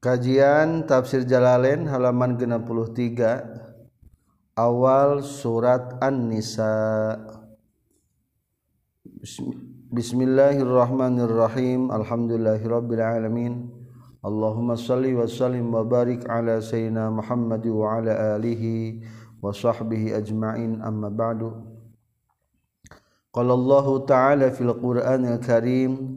Kajian Tafsir Jalalain halaman 63 awal surat An-Nisa. Bismillahirrahmanirrahim. Alhamdulillahirabbil alamin. Allahumma shalli wa sallim wa barik ala sayyidina Muhammad wa ala alihi wa sahbihi ajma'in. Amma ba'du. Qala Allah ta'ala fil Qur'anil Karim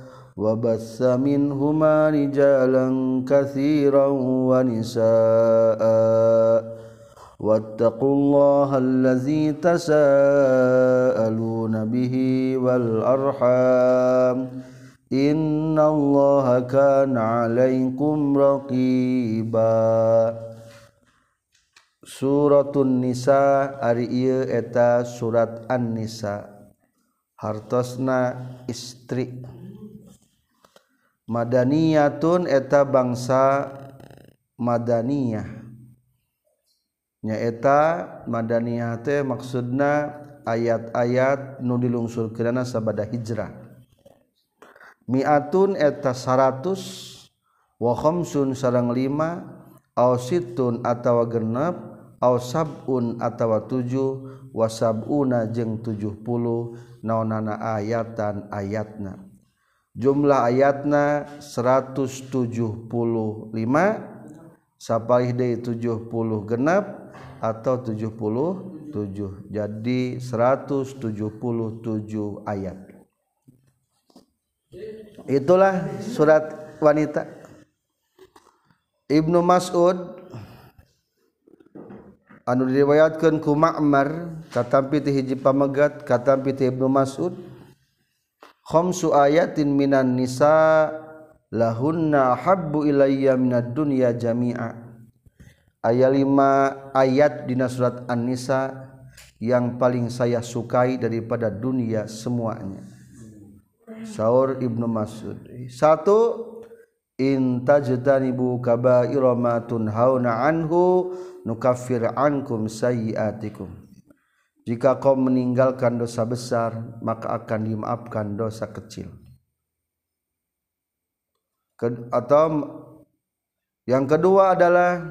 وبث منهما رجالا كثيرا ونساء واتقوا الله الذي تساءلون به والأرحام إن الله كان عليكم رقيبا سورة النساء ari ieu eta surat An-Nisa hartosna istri Madaniyatun eta bangsa Madaniyah. Nyaeta Madaniyah teh maksudna ayat-ayat nu dilungsur kirana sabada hijrah. Miatun eta 100 wa khamsun sarang 5 au situn atawa genep Ausabun atawa 7 wasabuna jeung 70 naonana ayatan ayatna. jumlah ayatna 175 sapalih deui 70 genap atau 77 jadi 177 ayat. Itulah surat wanita. Ibnu Mas'ud anu diriwayatkeun ku Ma'mar katampi ti hiji pamegat katampi ti Ibnu Mas'ud. Khamsu ayatin minan nisa lahunna habbu ilayya minad dunya jami'a. Aya lima ayat di surat An-Nisa yang paling saya sukai daripada dunia semuanya. Saur Ibnu Mas'ud. Satu in tajtanibu kaba'ira ma tunhauna anhu nukaffir ankum sayyi'atikum jika kau meninggalkan dosa besar maka akan dimaafkan dosa kecil. Atau yang kedua adalah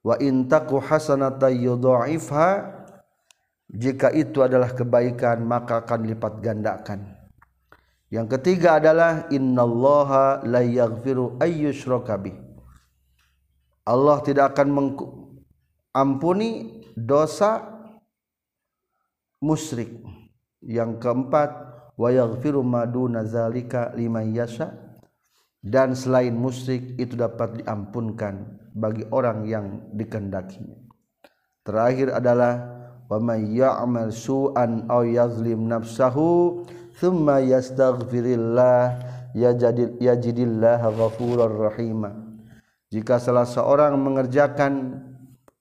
wa intaku hasanata yudha'ifha jika itu adalah kebaikan maka akan lipat gandakan. Yang ketiga adalah innallaha la yaghfiru ayyushraka bih. Allah tidak akan mengampuni dosa musyrik. Yang keempat wa yaghfiru maduna zalika liman yasha. Dan selain musyrik itu dapat diampunkan bagi orang yang dikehendakinya. Terakhir adalah wa may ya'mal su'an aw yazlim nafsahu thumma yastaghfirillah yajidil yajidillah ghafurur rahima. Jika salah seorang mengerjakan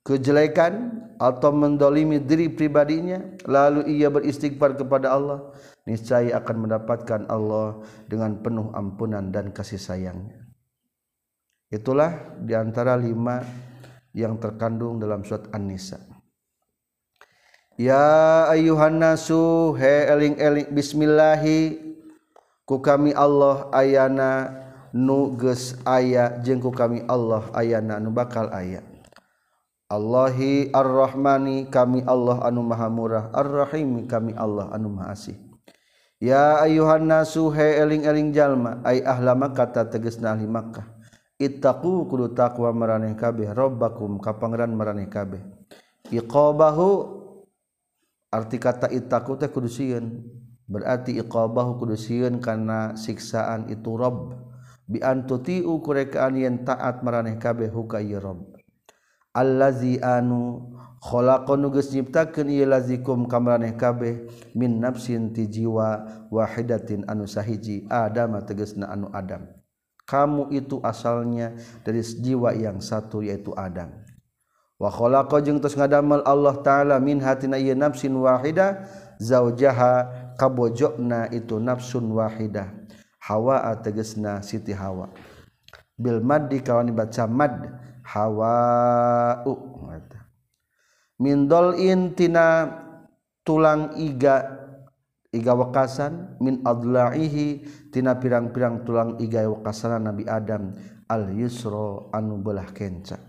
kejelekan atau mendolimi diri pribadinya lalu ia beristighfar kepada Allah niscaya akan mendapatkan Allah dengan penuh ampunan dan kasih sayangnya. Itulah di antara lima yang terkandung dalam surat An-Nisa. Ya ayuhan nasu he eling eling bismillahi ku kami Allah ayana nu geus aya jeung ku kami Allah ayana nu bakal aya Allahi ar-Rahmani kami Allah anu maha murah. ar-Rahimi kami Allah anu maha asih. Ya ayuhan nasu he eling-eling jalma ay ahla Makkah tegesna ahli Makkah. Ittaqu kudu taqwa maraneh kabeh rabbakum ka pangeran maraneh kabeh. Iqabahu arti kata ittaqu teh kudu sieun. Berarti iqabahu kudu sieun kana siksaan itu rabb. Bi antutiu kurekaan yen taat maraneh kabeh huka rabb. allazi anu khalaqan geus nyiptakeun ieu lazikum kamaraneh kabeh min nafsin ti jiwa wahidatin anu sahiji adama tegasna anu adam. Kamu itu asalnya dari jiwa yang satu yaitu adam. Wa khalaqa jeung tos ngadamel Allah taala min hatina ieu nafsin wahida zaujaha kabojokna itu nafsun wahidah. Hawa tegasna siti hawa. Bil maddi kawan baca mad hawa min dolin tina tulang iga iga wekasan min adla'ihi tina pirang-pirang tulang iga wekasan Nabi Adam. Al yusro anu belah kenca.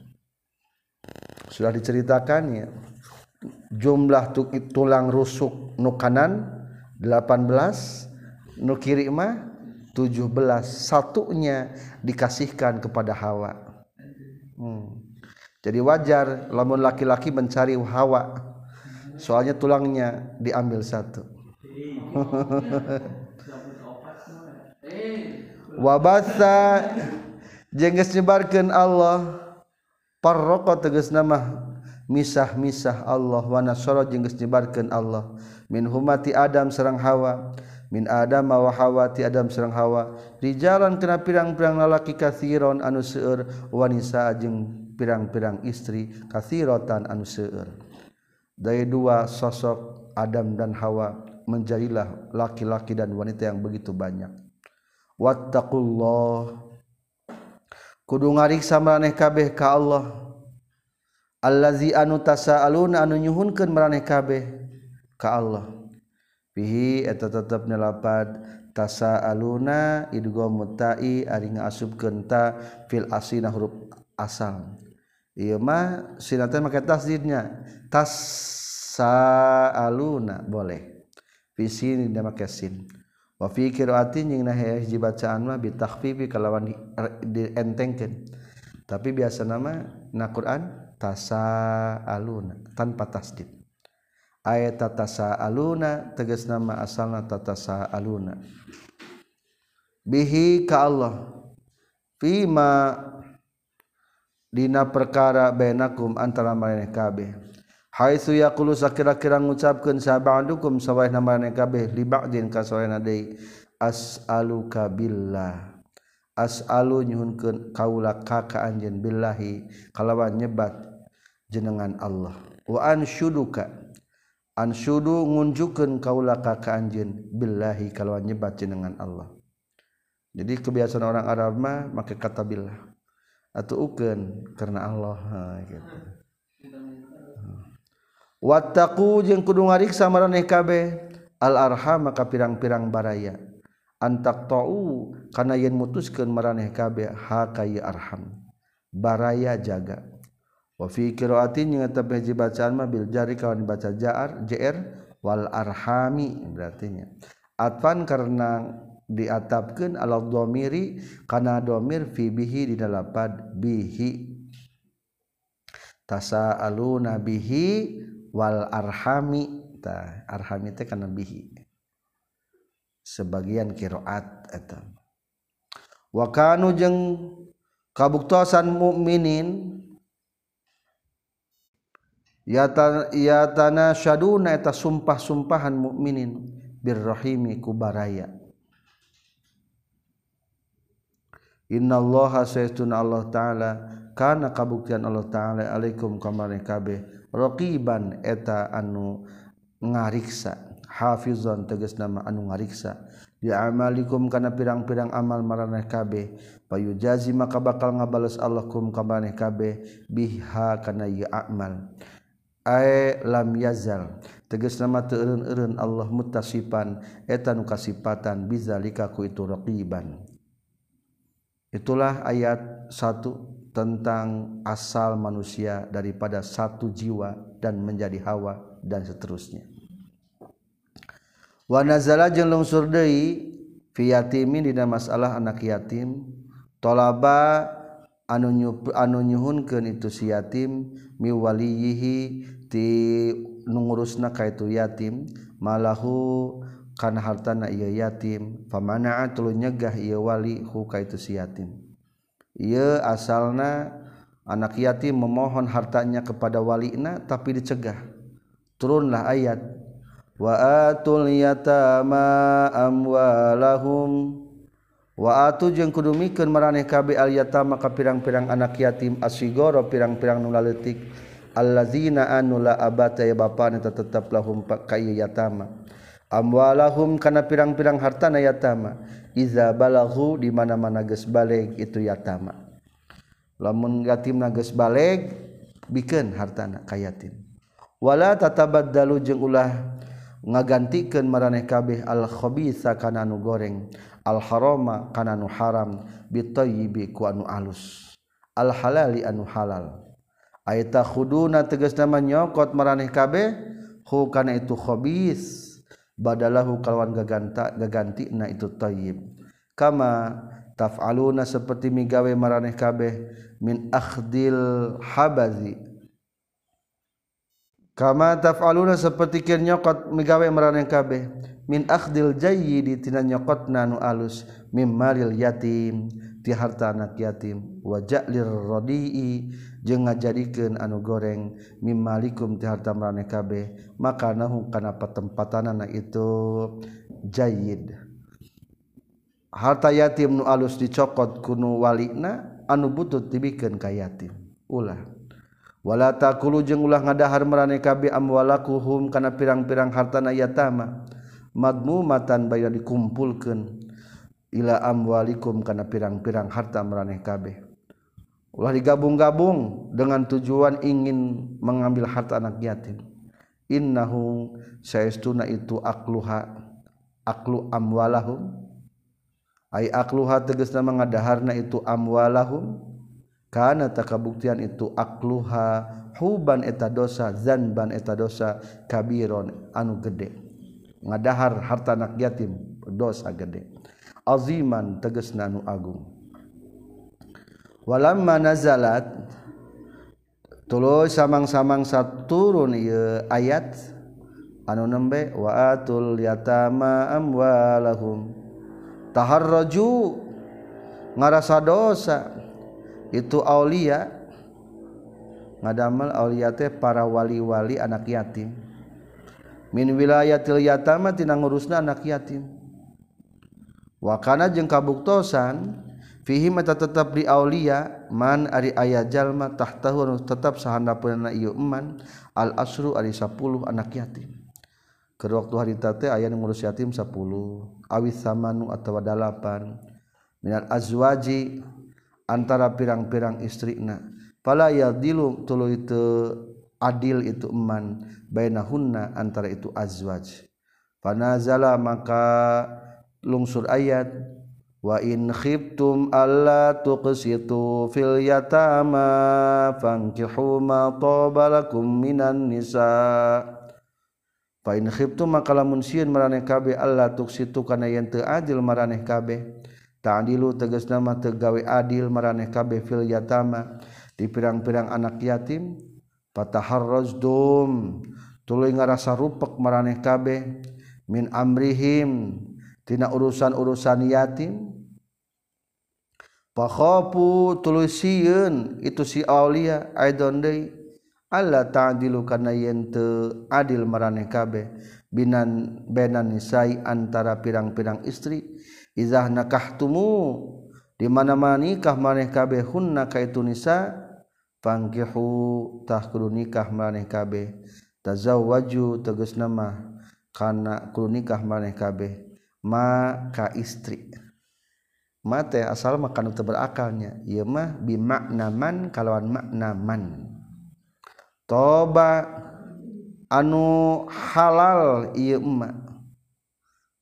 Sudah diceritakan ya jumlah tulang rusuk nu kanan 18 nu kiri mah 17 satunya dikasihkan kepada Hawa hmm. jadi wajar lamun laki-laki mencari Hawa. Soalnya tulangnya diambil satu. Wabasa jengges nyebarkan Allah. Parroko tegas nama misah-misah Allah. Wa nasara jengges nyebarkan Allah. Min humati Adam serang Hawa min Adam mawahawati Adam serang Hawa. Di jalan kena pirang-pirang lalaki kathiron anu seueur wanita jeung pirang-pirang istri kathirotan anu seueur. Dari dua sosok Adam dan Hawa menjadilah laki-laki dan wanita yang begitu banyak. Wattaqullah. Kudu ngariksa maraneh kabeh ka Allah. Allazi anu tasaaluna anu nyuhunkeun maraneh kabeh ka Allah. fihi eta tetep nyelapad tasa aluna idgo mutai ari ngasup kenta fil asina huruf asal. Iya mah sinatan make tasdidnya. Tasa aluna boleh. Fi sin dia make sin. Wa fi qiraati jeung hiji bacaan mah bitakhfifi kalawan dientengkeun tapi biasa nama na Quran tasa aluna tanpa tasdid. Ayat tatasa aluna tegas nama asalna tatasa aluna bihi ka Allah fima dina perkara bainakum antara maneh kabeh. Haitsu yaqulu sakira-kira ngucapkeun sabadukum sawaehna maneh kabeh li ba'din ka sawaehna deui as'aluka billah as'alu nyuhunkeun kaula ka ka anjeun billahi kalawan nyebat jenengan Allah. Wa anshuduka ansyudu ngunjukkeun kaula ka ka anjeun billahi kalau nyebat jenengan Allah. Jadi kebiasaan orang Arab mah make kata billah. Atau ukeun karena Allah ha, gitu. Wattaqu jeung kudu ngariksa maraneh kabeh al arham maka pirang-pirang baraya. Antak tau kana yen mutuskeun maraneh kabeh ha ka arham. Baraya jaga. wa fi qiraatin yang eta hiji bacaan mah bil jari kawan dibaca jar jr wal arhami berartinya. Atfan karena diatapkeun ala dhamiri kana dhamir fi bihi di dalam pad bihi. Alu bihi wal arhami. Ta arhami teh kana bihi. Sebagian kiroat eta. Wa kanu jeung kabuktosan mukminin ia tanah syaduna eta sumpah-sumpahan mukminin birrahimi kubaraya. Innallaha sayyiduna Allah taala kana kabuktian Allah taala alaikum kamari kabeh raqiban eta anu ngariksa. Hafizan tegas nama anu ngariksa. Di amalikum kana pirang-pirang amal maraneh kabeh payujazi maka bakal ngabales Allah kum kabeh biha kana ieu amal Ae lam yazal. Teges nama teun-un Allah mutasipan etan kasipatan bizalikaku itu raqiban. Itulah ayat 1 tentang asal manusia daripada satu jiwa dan menjadi hawa dan seterusnya. Wa nazala jeung lungsur deui fi yatimin dina masalah anak yatim. Tolaba anu anu nyuhunkeun itu si yatim miwaliyihi ti nungurusna kaitu yatim malahu kana hartana ieu yatim famana'a tuluy nyegah ieu wali hu kaitu si yatim. Ieu asalna anak yatim memohon hartanya kepada walina tapi dicegah. Turunlah ayat wa atul yatama amwalahum. Wa atu jeung kudu mikeun maraneh kabeh al yatama ka pirang-pirang anak yatim asigoro pirang-pirang nu leutik allazina anu la abata ya bapana tetap lahum kayu yatama. Amwalahum kana pirang-pirang hartana yatama. Iza balaghu di mana-mana geus baleg itu yatama. Lamun yatimna geus baleg bikeun hartana ka yatim. Wala tatabaddalu jeung ulah ngagantikeun maraneh kabeh al khabisa kana nu goreng al harama kana nu haram bitayyibi ku anu alus. Al halali anu halal. Aita khuduna tegas nama nyokot maraneh kabeh hu kana itu khabis badalahu kalawan gaganta gaganti na itu tayyib. Kama taf'aluna seperti migawe maraneh kabeh min akhdil habazi. Kama taf'aluna seperti kieu nyokot migawe maraneh kabeh min akhdil jayyidi tina nyokotna nu alus mim malil yatim ti harta anak yatim. Wa ja'lir radi'i jeung ngajadikeun anu goreng mimalikum ti harta maraneh kabeh maka nahu kana patempatanana itu jayid. Harta yatim nu alus dicokot kunu walina anu butut dibikeun ka yatim. Ulah. Wala taqulu jeung ulah ngadahar maraneh kabeh amwalakuhum kana pirang-pirang hartana yatama madmumatan bayar dikumpulkeun ila amwalikum kana pirang-pirang harta meraneh kabeh. Ulah digabung-gabung dengan tujuan ingin mengambil harta anak yatim. Innahu saestuna itu akluha aklu amwalahum. Ay akluha tegasna mangadaharna itu amwalahum. Kana takabuktian itu akluha huban eta dosa zanban eta dosa kabiron anu gede. Ngadahar harta anak yatim dosa gede. Aziman tegas nanu agung walamma nazalat. Tuluy samang-samang saturun ieu ayat. Anu nembe wa atul yatama amwalahum. Taharraju ngarasa dosa. Itu aulia. Ngadamel aulia teh para wali-wali anak yatim. Min wilayatil yatama tina ngurusna anak yatim. Wakana jeung kabuktosan fihi mata tetap di aulia man ari aya jalma tahtahu anu tetap sahandapuna ieu eman al asru ari 10 anak yatim. Kedua waktu hari tate aya nu ngurus yatim 10 awis samanu atawa dalapan. Minal azwaji antara pirang-pirang istrina pala yadilu tuluy teu adil itu eman bainahunna antara itu azwaj. Panazala maka lungsur ayat wa in khiftum alla tuqsitu fil yatama fankihu ma tabalakum minan nisa. Fa in khiftum maka lamun sieun maraneh kabeh alla tuqsitu kana yen teu adil maraneh kabeh. Ta'dilu tegas nama teu gawe adil maraneh kabeh fil yatama di pirang-pirang anak yatim. Fataharrazdum tuluy ngarasa rupek maraneh kabeh. Min amrihim tina urusan-urusan yatim. Pakhofu tuluy sieun itu si aulia aidon deui alla ta'dilu kana yen teu adil maraneh kabeh binan benan nisai antara pirang-pirang istri. Izah nakahtumu di mana-mana nikah maneh kabeh hunna ka itu nisa fangkihu tah kudu nikah maneh kabeh tazawwaju tegas nama kana kudu nikah maneh kabeh maka istri. Mate asal makan itu berakalnya. Ieu mah bimaknaman kalauan maknaman toba anu halal ieu emak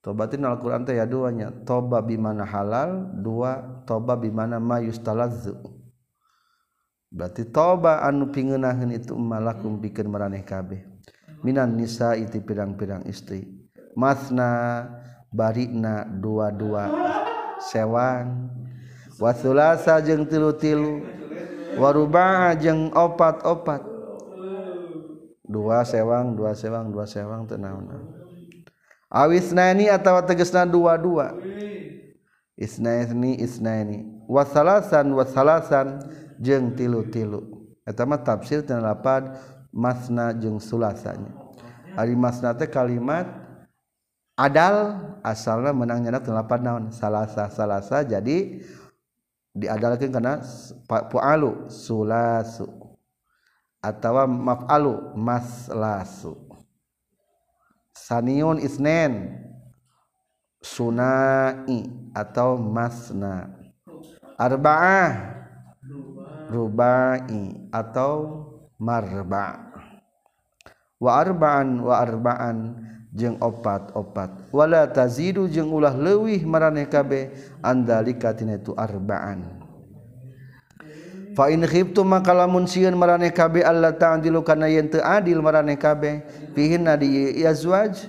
tobatin Al-Quran teh ya duanya. Toba bimana halal dua toba bimana mayustalazzu berarti toba anu pingenahan itu malakum bikin meraneh kabeh. Minan nisa iti pirang-pirang istri. Masna barikna dua-dua. Sewang wasulasa jeng tilu-tilu. Warubah jeng opat-opat. Dua sewang dua sewang dua sewang tenang awisnani atau tegesna dua-dua. Isnaini isnaini wasalasan wasalasan jeng tilu-tilu. Etama tafsir dan lapad masna jeng sulasanya. Ari masna teh kalimat adal asalnya menangnya delapan naon? Salasa salasa jadi diadalkan karena pualu sulasu atau maf'alu maslasu. Saniun isnen sunai atau masna. Arba'ah rubai atau marba. Wa arba'an wa arba'an jeung opat-opat wala tazidu jeung ulah leuwih mareh kabeh andalikatina itu arbaan. Fa in khiftum maka lamun sieun marane kabeh Allah ta'dilu kana yen teu adil marane kabe fihinna di yazwaj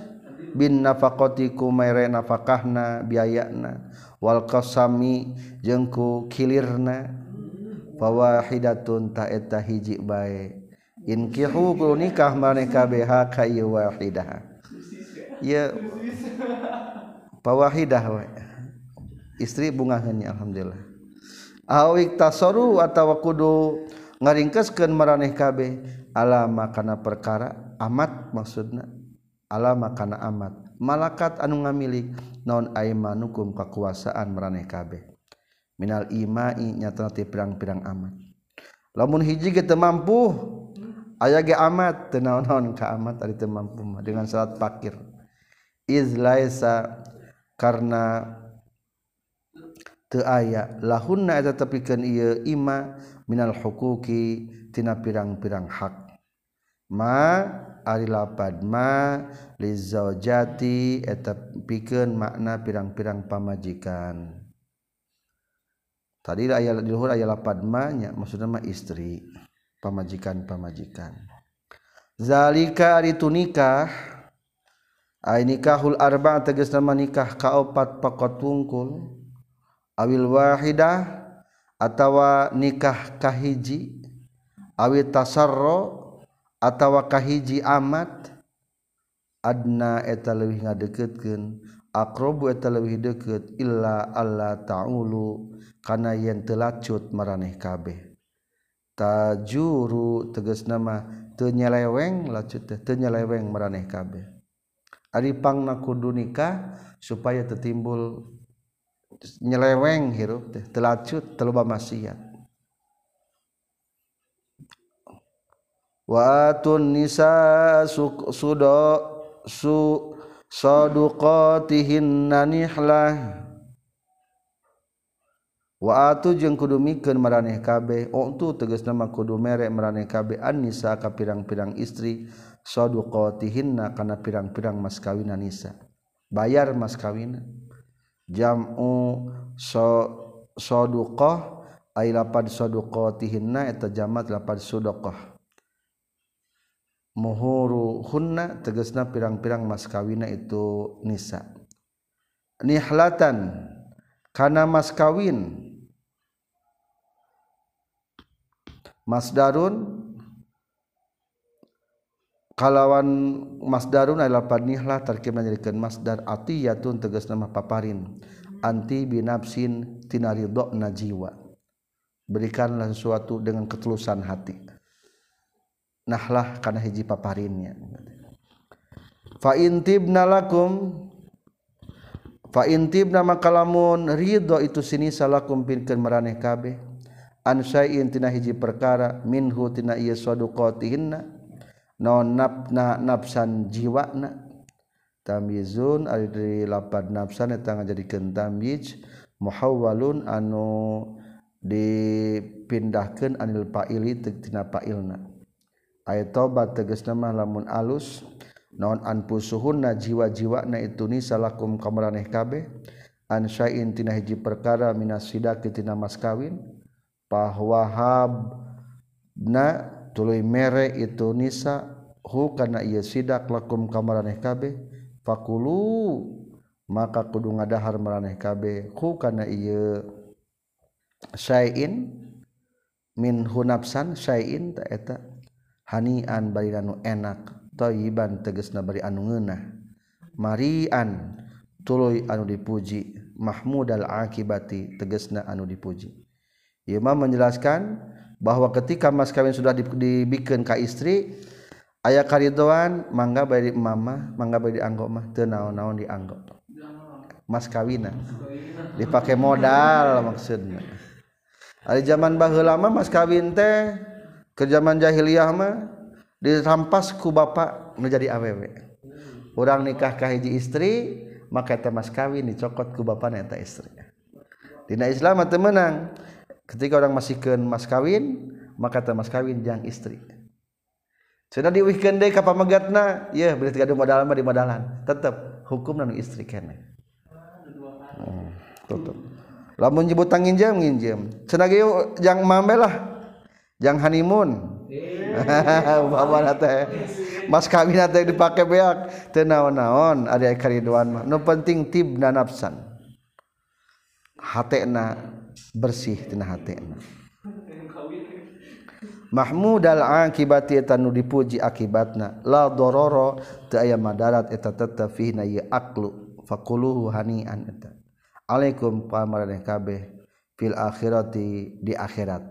bin nafaqati ku nafakahna biayana wal qasami jeung ku kilirna. Fawahidatun ta eta hiji bae. In kihu nikah marane kabeh ha wahidah. ya pawahidah we. istri bungahannya alhamdulillah. Awik tasoru atau kudu ngaringkeskeun maraneh kabeh. Alama kana perkara amat maksudna. Alama amat. Malakat anu ngamilik non aimanukum kekuasaan maraneh kabeh. Minal imai nyatana ti pirang-pirang amat. Lamun hiji ge teu mampu aya ge amat. Teu naon-naon ka amat ari teu mampu dengan salat fakir iz laisa karena teu aya lahunna eta tepikeun ieu ima minal huquqi tina pirang-pirang hak. Ma ari lapad ma lizaujati eta pikeun makna pirang-pirang pamajikan. Tadi aya di luhur aya lapad ma nya maksudna mah istri. Pamajikan-pamajikan. Zalika ari tu nikah ay nikahul arba tegas nama nikah kaopat pakot wungkul awil wahidah atawa nikah kahiji. Awi tasarro atawa kahiji amat. Adna eta leuwih ngadeketkeun aqrabu eta leuwih deukeut illa alla ta'ulu kana yen telacut maraneh kabeh. Tajuru tegas nama teu nyeleweng lacut teh teu nyeleweng maraneh kabeh. Aripang nakudu nikah supaya tertimbul nyeleweng hirup teh telacut teluba maksiat wa atun nisa sudo su saduqatihinna nihlah. Wa atu jeung kudu mikeun maraneh kabeh untu tegas nama kudu mere maraneh kabeh. An nisa ka pirang-pirang istri sodukotihinna kana pirang-pirang mas kawina nisa. Bayar mas kawina jamu so sodukoh ay lapad sodukotihinna eta jamat lapad sudokoh muhuru hunna tegesna pirang-pirang mas kawina itu nisa. Nihlatan kana mas kawin. Masdarun kalawan masdarun adalah nihlah tarkib menjadikan masdar atiyatun tegas nama paparin. Anti binapsin tinaridok najiwa. Berikanlah sesuatu dengan ketulusan hati. Nahlah karena hiji paparinnya. Fa intibnalakum fa intibna makalamun. Ridho itu sini salakum pinkeun maraneh kabeh. An syai'in tina hiji perkara. Minhu tina ieu saduqatihinna non nafna nafsan jiwa na. Tamizun ari dari lapad nafsan eta ngajadikeun tamyiz muhawwalun anu dipindahkeun anil fa'ili tina fa'ilna. Aya tobat tegasna mah lamun alus naon anfusuhunna jiwa-jiwana itu ni salakum kamaraneh kabeh. An syai'in tina hiji perkara minas sidaki tina mas kawin. Pahwahab na tuluy mere itu nisa hu kana ieu sidak lakum kamaraneh kabeh fakulu maka kudu ngadahar maraneh kabeh hu kana ieu sayin min hunapsan sayin ta eta hanian bari anu enak thayyiban tegasna bari anu ngeunah marian tuluy anu dipuji mahmudal akibati tegasna anu dipuji. Imam menjelaskan bahwa ketika mas kawin sudah dibikin ka istri ayah karidoan mangga bari mama mangga bari dianggok mah teu naon-naon dianggok mas kawinan dipakai modal maksudnya Ari zaman baheula mah mas kawin teh ke zaman jahiliyah mah dirampas ku bapak nu jadi awewe urang nikah ka hiji istri maka teh mas kawin dicokot ku bapak eta istri. Dina Islam teu menang ketika orang masihkan mas kawin maka tak mas kawin jang istri. Sudah diwihkan deh kapal megatna ya berarti gaduh modal mah di modalan. Tetap hukum dan istri kene. Hmm, tutup. Lamun nyebut tang nginjem nginjem. Cenah ge jang mambe lah. Jang honeymoon. Bapak teh. Mas kawin teh dipakai beak. Teu naon-naon ari kariduan mah. Nu penting tibna nafsan hatena bersih tina hatena Mahmud al-akibati eta nu dipuji akibatna. La dororo teu aya madarat eta tetep fi na ye aklu faquluhu hanian eta. Alaikum pamaraneh kabeh fil akhirati di akhirat.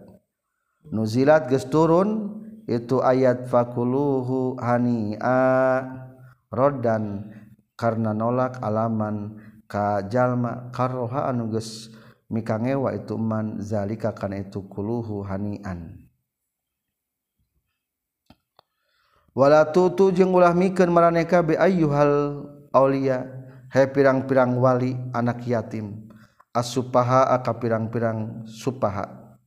Nuzilat geus turun itu ayat fakuluhu hania. Roddan karena nolak alaman ka jalma karoha anu geus mika ngewa itu man zalika kana itu kuluhu hanian. Wala tutu jeung ulah mikeun maraneka bi ayyuhal aulia he pirang-pirang wali anak yatim asupaha aka pirang-pirang supaha.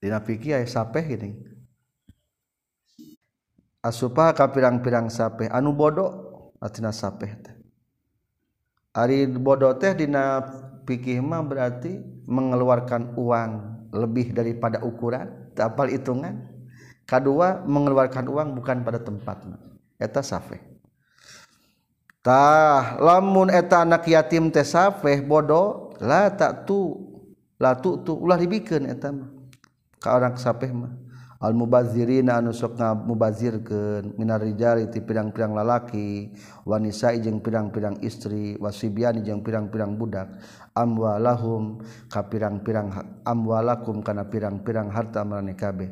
Dina fikih aya sapeh geuning asupaha ka pirang-pirang sapeh anu bodoh atina sapeh teh. Ari bodoh teh dina pikih mah berarti mengeluarkan uang lebih daripada ukuran. Tapal hitungan. Kedua mengeluarkan uang bukan pada tempatnya eta safeh. Tah lamun eta anak yatim teh safeh bodoh lah tak tu la tu ulah dibikin eta mah. Ka orang safeh mah. al mubazirina anu sok mubazirkeun minarijali ti pirang-pirang lalaki wanisa jeung pirang-pirang istri wasibiani jeung pirang-pirang budak. Amwalahum ka pirang-pirang amwalakum kana pirang-pirang harta marane kabeh.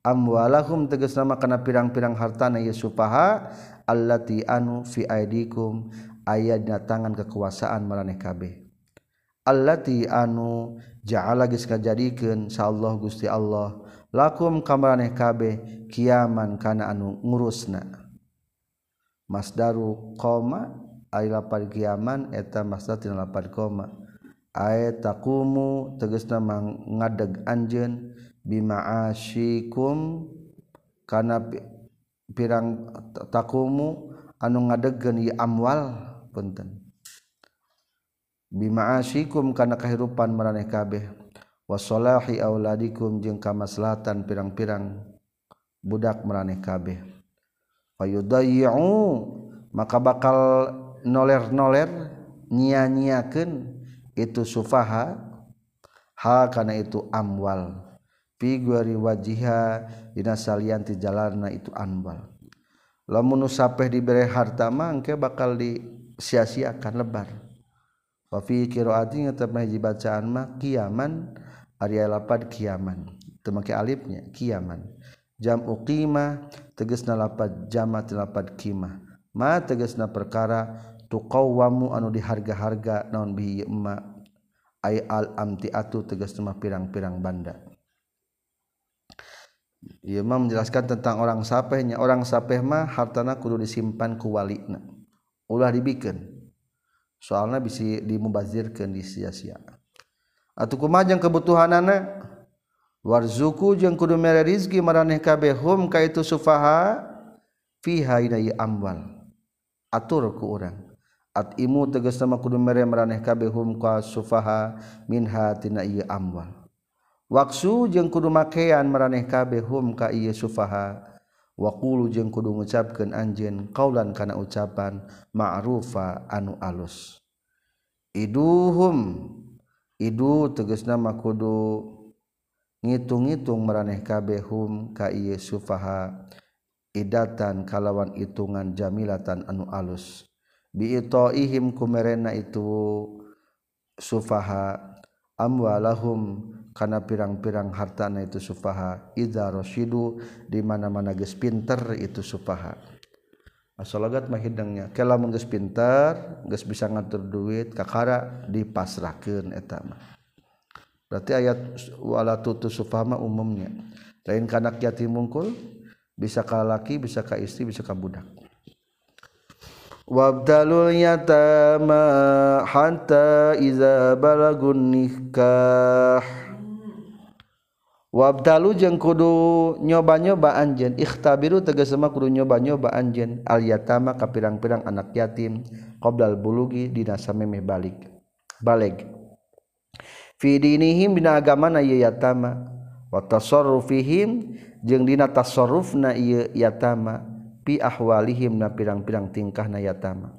Amwalahum tegas nama kana pirang-pirang hartana na supaha allati anu fi aidikum aya dina tangan kekuasaan marane kabeh. Allati anu ja'ala geus kajadikeun sa Allah Gusti Allah lakum kamaraneh kabeh kiaman kana anu ngurusna. Masdaru qoma ay lapar kiaman eta masdar tina lapar qoma ay takumu tegasna ngadeg anjeun bima'asyikum kana pirang takumu anu ngadegkeun ieu amwal punten. Bima'asyikum kana kahirupan maraneh kabeh wasolahi auladikum jeung kamaslahatan pirang-pirang budak meraneh kabeh. Fayudayyu maka bakal noler-noler nyia-nyiakeun itu sufaha hal kana itu amwal. Figuri wajiha dina salian ti jalanna itu amwal. Lamun sapeh dibere harta mah engke bakal disia-siakan lebar. Wa fi qiraati tetep hiji bacaan mah kiaman ari lapad kiaman. Teu make alifnya kiaman. Jam uqima tegasna lapad jamat lapad kima ma tegasna perkara tuqawwamu anu diharga-harga naon bihi emma. Ay al amtiatu tegasna pirang-pirang banda. Imam menjelaskan tentang orang sapehnya. Orang sapeh mah hartana kudu disimpan ku walina. Ulah dibikin. Soalnya bisa dimubazirkan di sia-sia atau kumajang kebutuhan anak warzuku jeung kudu mere rizki maraneh kabeh hum ka itu sufaha fiha inai amwal. Atur ku urang. At imu tegas nama kudu mere maraneh kabeh hum ka sufaha minha tina ieu amwal. Waksu jeung kudu makean maraneh kabeh hum ka ieu sufaha. Waqulu jeung kudu ngucapkeun anjeun kaulan kana ucapan ma'rufa anu alus. Iduhum. Idu teges nama kudu ngitung-ngitung meraneh kabehhum ka Yesufaha idatan kalawan itungan jamilatan anu alus. Biito ihim kumerena itu sufaha amwalahum kana pirang-pirang hartana itu sufaha. Idza rasidu di mana-mana geus pinter itu sufaha. asalagat mah hidangnya kela mengges pintar geus bisa ngatur duit kakara dipasrahkeun eta mah. Berarti ayat wala tutu sufama umumnya. Lain kanak yatim mungkul bisa ka laki bisa ka istri bisa ka budak. Wabtalul yatama hatta iza balagun nikah. wabdalu jeung kudu nyoba-nyoba anjen ikhtabiru tegesema kudu nyoba-nyoba anjen al yatama ka pirang-pirang anak yatim. Qoblal bulugi dina samemeh balik. Balik fi dinihim dina agamana ieu yatama. Wa tasarrufihim jeung dina tasarrufna ieu yatama. Pi ahwalihim na pirang-pirang tingkahna yatama.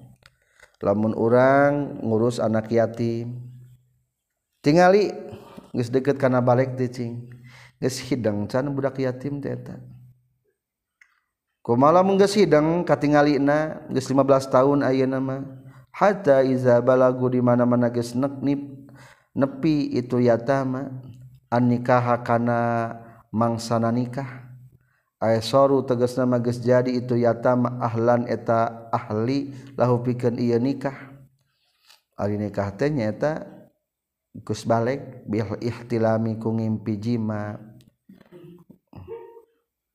Lamun urang ngurus anak yatim. Tingali geus deket kana balik teh cing. geus hidang can budak yatim teh eta. Kumala mun geus hidang katingalina geus 15 tahun ayeuna mah hatta iza balagu di mana-mana geus neknip nepi itu yatama an nikaha kana mangsana nikah. Soru tegas nama geus jadi itu yatama ahlan eta ahli lahu pikeun ieu nikah. Ari nikah teh nyaeta geus balik bil ihtilami ku ngimpi jima.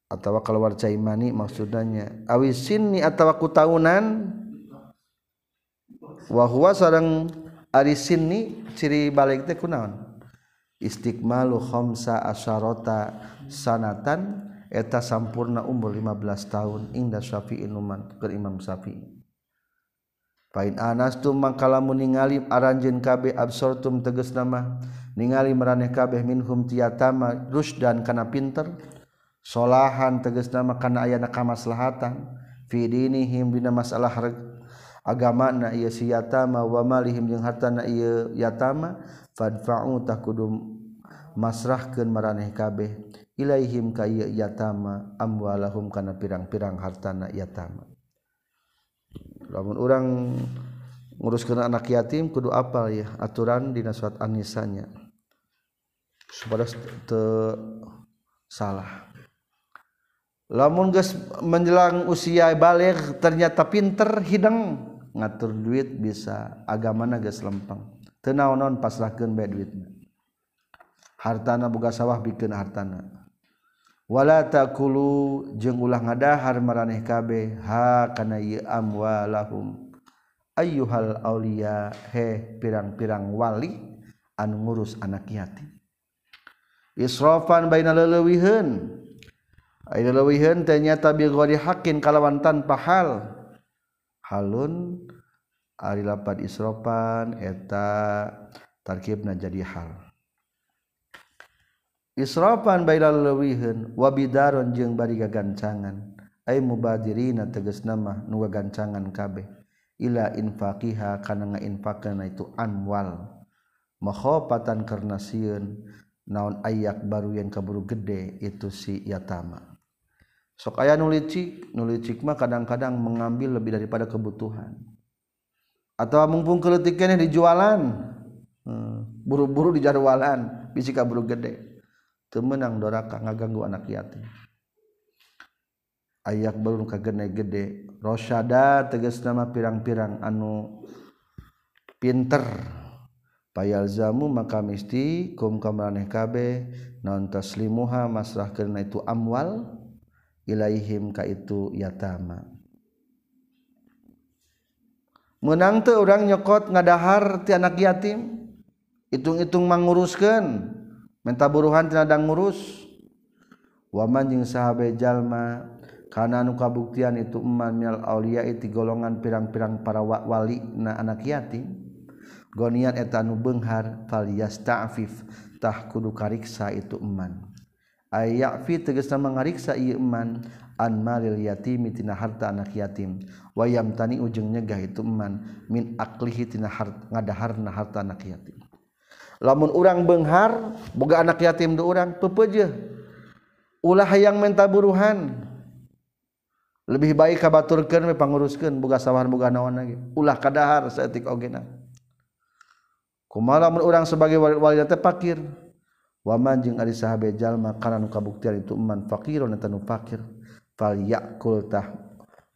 atau keluar caimani maksudnya awis sinni atau aku tahunan wahwa sareng ari sinni ciri balik teh kunaon istiqmalu khamsa asharata sanatan eta sampurna umur 15 tahun inda syafi'i numan ke imam syafi'i. Pain anas tu mangkalamu ningali aranjeun kabeh absortum tegas nama ningali maraneh kabeh minhum tiyatama rusdan kana pinter solahan salahan tegesna aya na kamaslahatan. Fi dinihim dina masalah agamana iya si yatama wa malihim jeung hartana ieu yatama fadfa'u takudum masrahkeun maraneh kabeh. Ilaihim ka ieu yatama amwalahum kana pirang-pirang hartana yatama. Lamun urang nguruskeun anak yatim kudu apal ya aturan dina surat an-nisanya. Supaya teu salah. lamun geus menjelang usia balik ternyata pinter hidang ngatur duit bisa agamana geus lempeng. Teu naon-naon pasrahkeun bae duitna. Hartana boga sawah bikin hartana. Wala takulu jeung ulah ngadahar maraneh kabeh ha kana ieu amwalahum. Ayyuhal aulia he pirang-pirang wali anu ngurus anak yatim. Israfan baina leulewiheun Ailewiheun teh nyata bil ghairi hakin kalawan tanpa hal. Halun ari lapat isropan eta tarkibna jadi hal. Isropan baila leuwiheun wa bidaron jeung bari gagancangan. Ai mubadirina tegas nama nu gagancangan kabeh. Ila infaqiha kana ngainfakna itu anwal. Makhofatan karena sieun naon ayak baru yang keburu gede itu si yatama. sok aya nulicik nulicik mah kadang-kadang mengambil lebih daripada kebutuhan. Atau mumpung keletiknya di jualan hmm, buru-buru di jadwalan bisi kaburu gede. Temenang doraka ngaganggu anak yatim. Ayak belum kagene gede. Rosyada tegas nama pirang-pirang anu pinter. Payal zamu maka misti kum kamraneh kabe non taslimuha masrah karena itu amwal. ilaihim ka itu yatama. Menang tuh orang nyokot ngadahar ti anak yatim hitung-hitung manguruskan minta buruhan tinadang ngurus. Waman jeung sahabe jalma kana anu kabuktian itu eman minal aulia ti golongan pirang-pirang para wali na anak yatim. Gonian eta nu beunghar fal yasta'fif tah kudu kariksa itu eman. fi tegesa mengariksa Iman yatiimi tina harta anak yatim. Wayam tani ujung nyegah ituman min aklihitina ngadaharna harta anak yatim. Lamun urang Benghar boga anak yatim di urang pepeje. Ulah yang menta buruhan lebih baik kabaturkan panguruskan boga sawahan boga naon lagi. Ulah kadahar seetik ogena kumalamun urang sebagai wali wali teh pakir? waman jeung ari sahabe jalma kana nu kabuktian itu man faqirun eta nu fakir fal yakul tah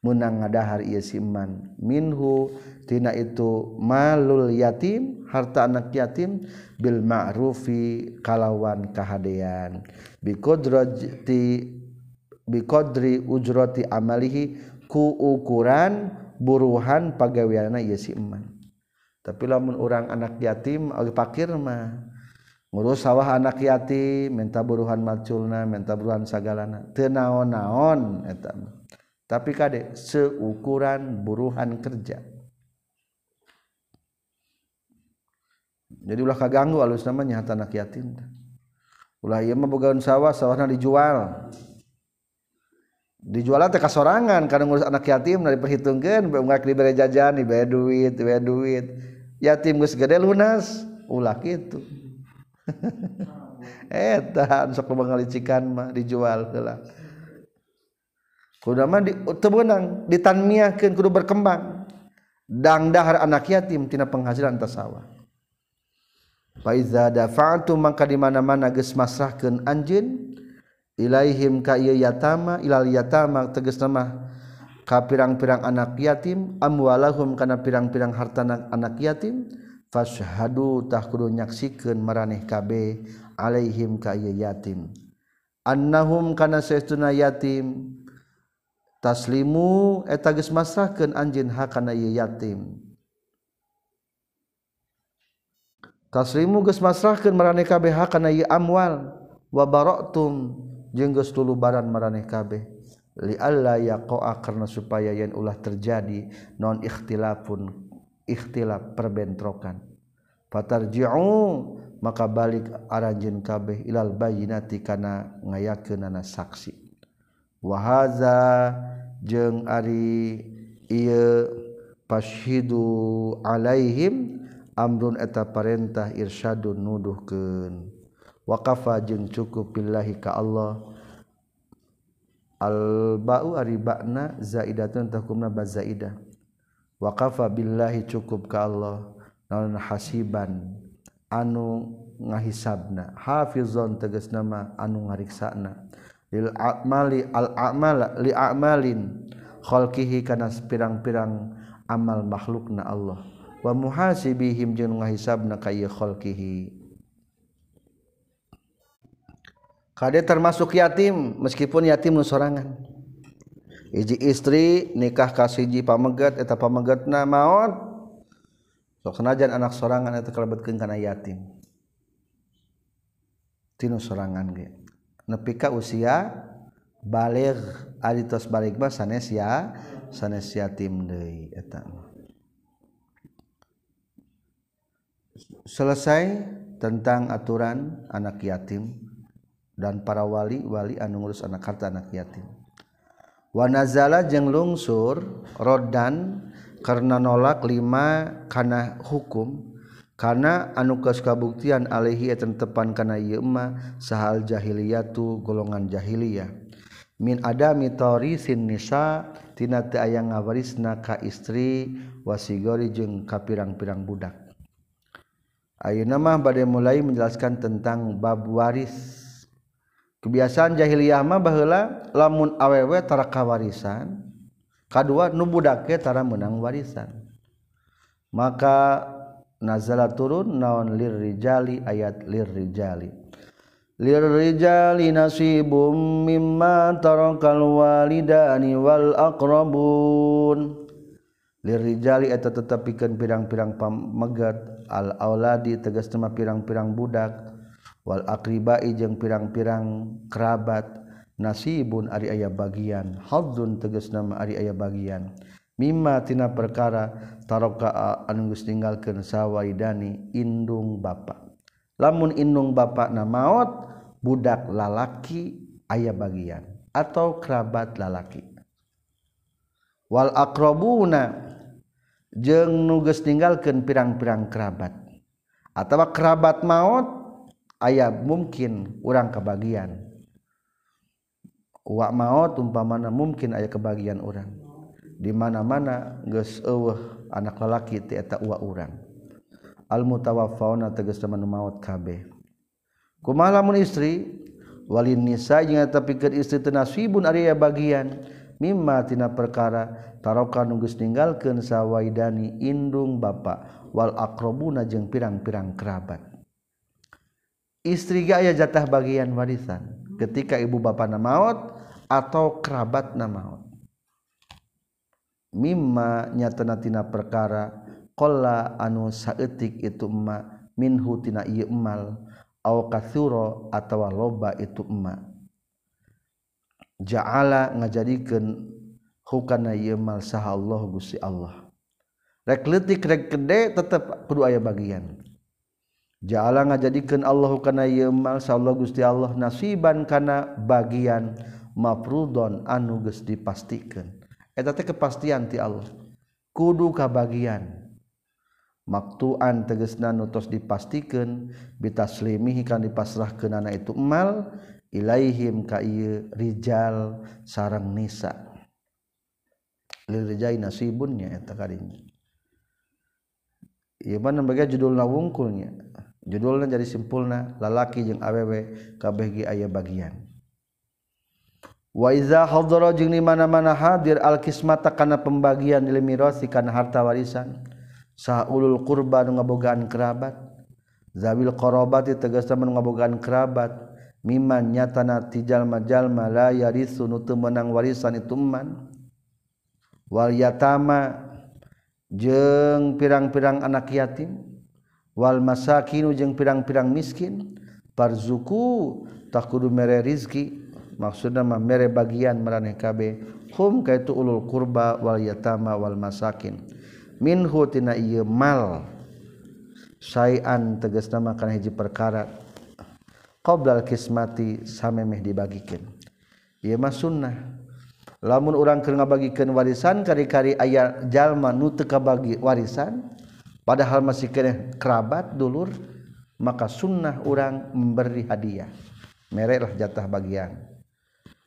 menang ngadahar ieu si man minhu tina itu malul yatim harta anak yatim bil ma'rufi kalawan kahadean. Bi qadrati bi qadri ujrati amalihi ku ukuran buruhan pagaweanna ieu si man tapi lamun orang anak yatim oleh fakir mah ngurus sawah anak yatim minta buruhan maculna minta buruhan sagalana. Teu naon-naon eta tapi kade seukuran buruhan kerja. Jadi ulah kaganggu alus namanya hata anak yatim ulah ieu mah bogaun sawah sawahna dijual. Dijual teh kasorangan karena ngurus anak yatim na diperhitungkeun ngak dibere jajan dibere duit dibere duit. Yatim geus gede lunas ulah kitu etan sok mengalicikan mah dijual heula. Kudu mah di tebenang ditanmiahkeun kudu berkembang. Dang dahar anak yatim tina penghasilan tasawah fa iza dafa'tu mangka di mana-mana geus masrahkeun anjeun ilaihim ka ieu yatama ilal yatama tegasna mah ka pirang-pirang anak yatim amwalahum kana pirang-pirang harta anak yatim fashhadutah kudu nyaksikeun maraneh kabeh alaihim ka ieu yatim. Annahum kana saestuna yatim. Taslimu eta geus masrahkeun anjeun hak kana ieu yatim. Taslimu geus masrahkeun maraneh kabeh hak kana ieu amwal. Wa baratum jeung geus tulubaran maraneh kabeh. Li alla yaqa'a karna supaya yen ulah terjadi non ikhtilafun ikhtilaf perbentrokan. Fatarji'u maka balik aranjeun kabeh ilal bayyinati kana ngayakeunana saksi. Wa hadza jeung ari ieu pashidu alaihim amrun eta parentah irsyadun nuduhkeun. Wa kafa jeung cukup billahi ka Allah. Al ba'u ari ba'na zaidatun takumna bazaidah waqafa billahi cukup ka Allah. Naon hasiban. Anu ngahisabna. Hafizon tegas nama anu ngariksana. Lil a'mali al a'mala li a'malin. Khalqihi kana pirang-pirang amal makhlukna Allah. Wa muhasibihim jeung ngahisabna ka ieu khalqihi. Kade termasuk yatim meskipun yatim nu sorangan. iji istri nikah kasiji pamegat eta pamegatna maut sok senajan anak sorangan eta kalebetkeun kana yatim. Tinu sorangan ge. Nepi ka usia baligh ari tos baligh mah sanes ya sanes yatim deui eta. Selesai tentang aturan anak yatim dan para wali wali anu ngurus anak harta anak yatim. Wanazala jeung lungsur Rodan karena nolak lima kana hukum. Karena anukas kabuktian Alehi tepan kana Yma sahal jahiliyatu golongan jahiliyah. Min ada mitori sin nisa tina teu aya ngawarisna ka istri wasigori jeung ka pirang-pirang budak. Ayeuna mah bade mulai menjelaskan tentang bab waris. kebiasaan jahiliyah mah baheula lamun awewe tara warisan kadua nu budake tara menang warisan. Maka nazala turun naon lirrijali ayat lirrijali. Lirrijali nasibum mimma tarakal walidani wal aqrabun. Lirrijali eta tetepikeun pirang-pirang pamegat al auladi tegas tema pirang-pirang budak. wal akribai jeung pirang-pirang kerabat. Nasibun ari aya bagian. Hadzun tegas nama ari aya bagian. Mimma tina perkara taroka anu geus ninggalkeun sawaidani indung bapa. Lamun indung bapa na maot budak lalaki aya bagian atau kerabat lalaki. Wal akrabuna jeung nuges ninggalkeun pirang-pirang kerabat. Atawa kerabat maut aya mungkin orang kebagian. Uak maut umpamana mungkin aya kebagian orang di mana-mana geus eueuh anak lalaki ti eta uwa urang. Al mutawaffauna tegas teman maut kabeh. Kumaha lamun istri? Walin nisa jeung eta pikeun istri teu nasibun ari bagian. Mimma tina perkara taroka nu geus ninggalkeun sawaidani indung bapa. Wal aqrabuna jeung pirang-pirang kerabat. istri aya jatah bagian warisan. Ketika ibu bapana maut atau kerabat na maut. Mimma nyatanatina perkara qalla anu saeutik itu emma minhu tina ieu emal aw kathuro atawa loba itu emma. Ja'ala ngajadikeun hukana ieu emal saha Allah Gusti Allah. Rek leutik rek gede tetep kudu aya bagian. Ja'ala ngajadikeun Allahu kana ieu mal saullah Gusti Allah nasiban kana bagian mafrudon anu geus dipastikeun. Eta teh kepastian ti Allah. Kudu kabagian. Maktuan tegesna nu tos dipastikeun bitaslimihi kan dipasrahkeunana itu emal ilaihim ka ieu rijal sareng nisa. Lil nasibunnya eta karinya. Ieu mah judul wungkulnya judulnya jadi simpulna lalaki jeung awewe kabeh ge aya bagian. Wa iza hadara jeung di mana-mana hadir al kismata kana pembagian lil mirasi kana harta warisan sa ulul qurba nu ngabogaan kerabat zawil qarabati tegasna nu ngabogaan kerabat miman nyatana tijal majal la yarisu nu teu meunang warisan itu man. Wal yatama jeung pirang-pirang anak yatim wal masakinu jeung pirang-pirang miskin parzuku tak kudu mere rizki. Maksudna mah mere bagian maraneh kabe. Hum kaitu ulul qurba wal yatama wal masakin. Minhu tina ieu mal. Sayan tegasna mah kana hiji perkara. Qoblal kismati samemeh dibagikeun ieu mah sunnah. Lamun urang keur ngabagikeun warisan kari-kari aya jalma nu teu kabagi warisan padahal masih kena kerabat dulur maka sunnah orang memberi hadiah. Mereklah jatah bagian.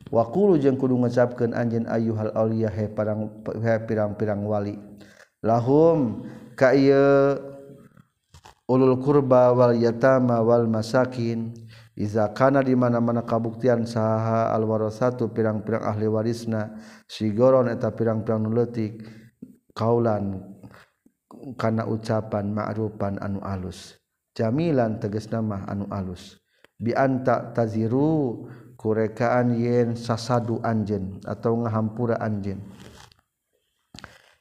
Wakulu jeng kudu ngecapkan anjin ayuhal awliya he parang he pirang-pirang wali. Lahum ka ulul kurba wal yatama wal masakin. Iza kana di mana-mana kabuktian saha al warasatu pirang-pirang ahli warisna sigoron eta pirang-pirang nuletik kaulan kana ucapan ma'rufan anu alus. Jamilan teges nama anu alus. Bianta taziru kurekaan yen sasadu anjen atau ngahampura anjen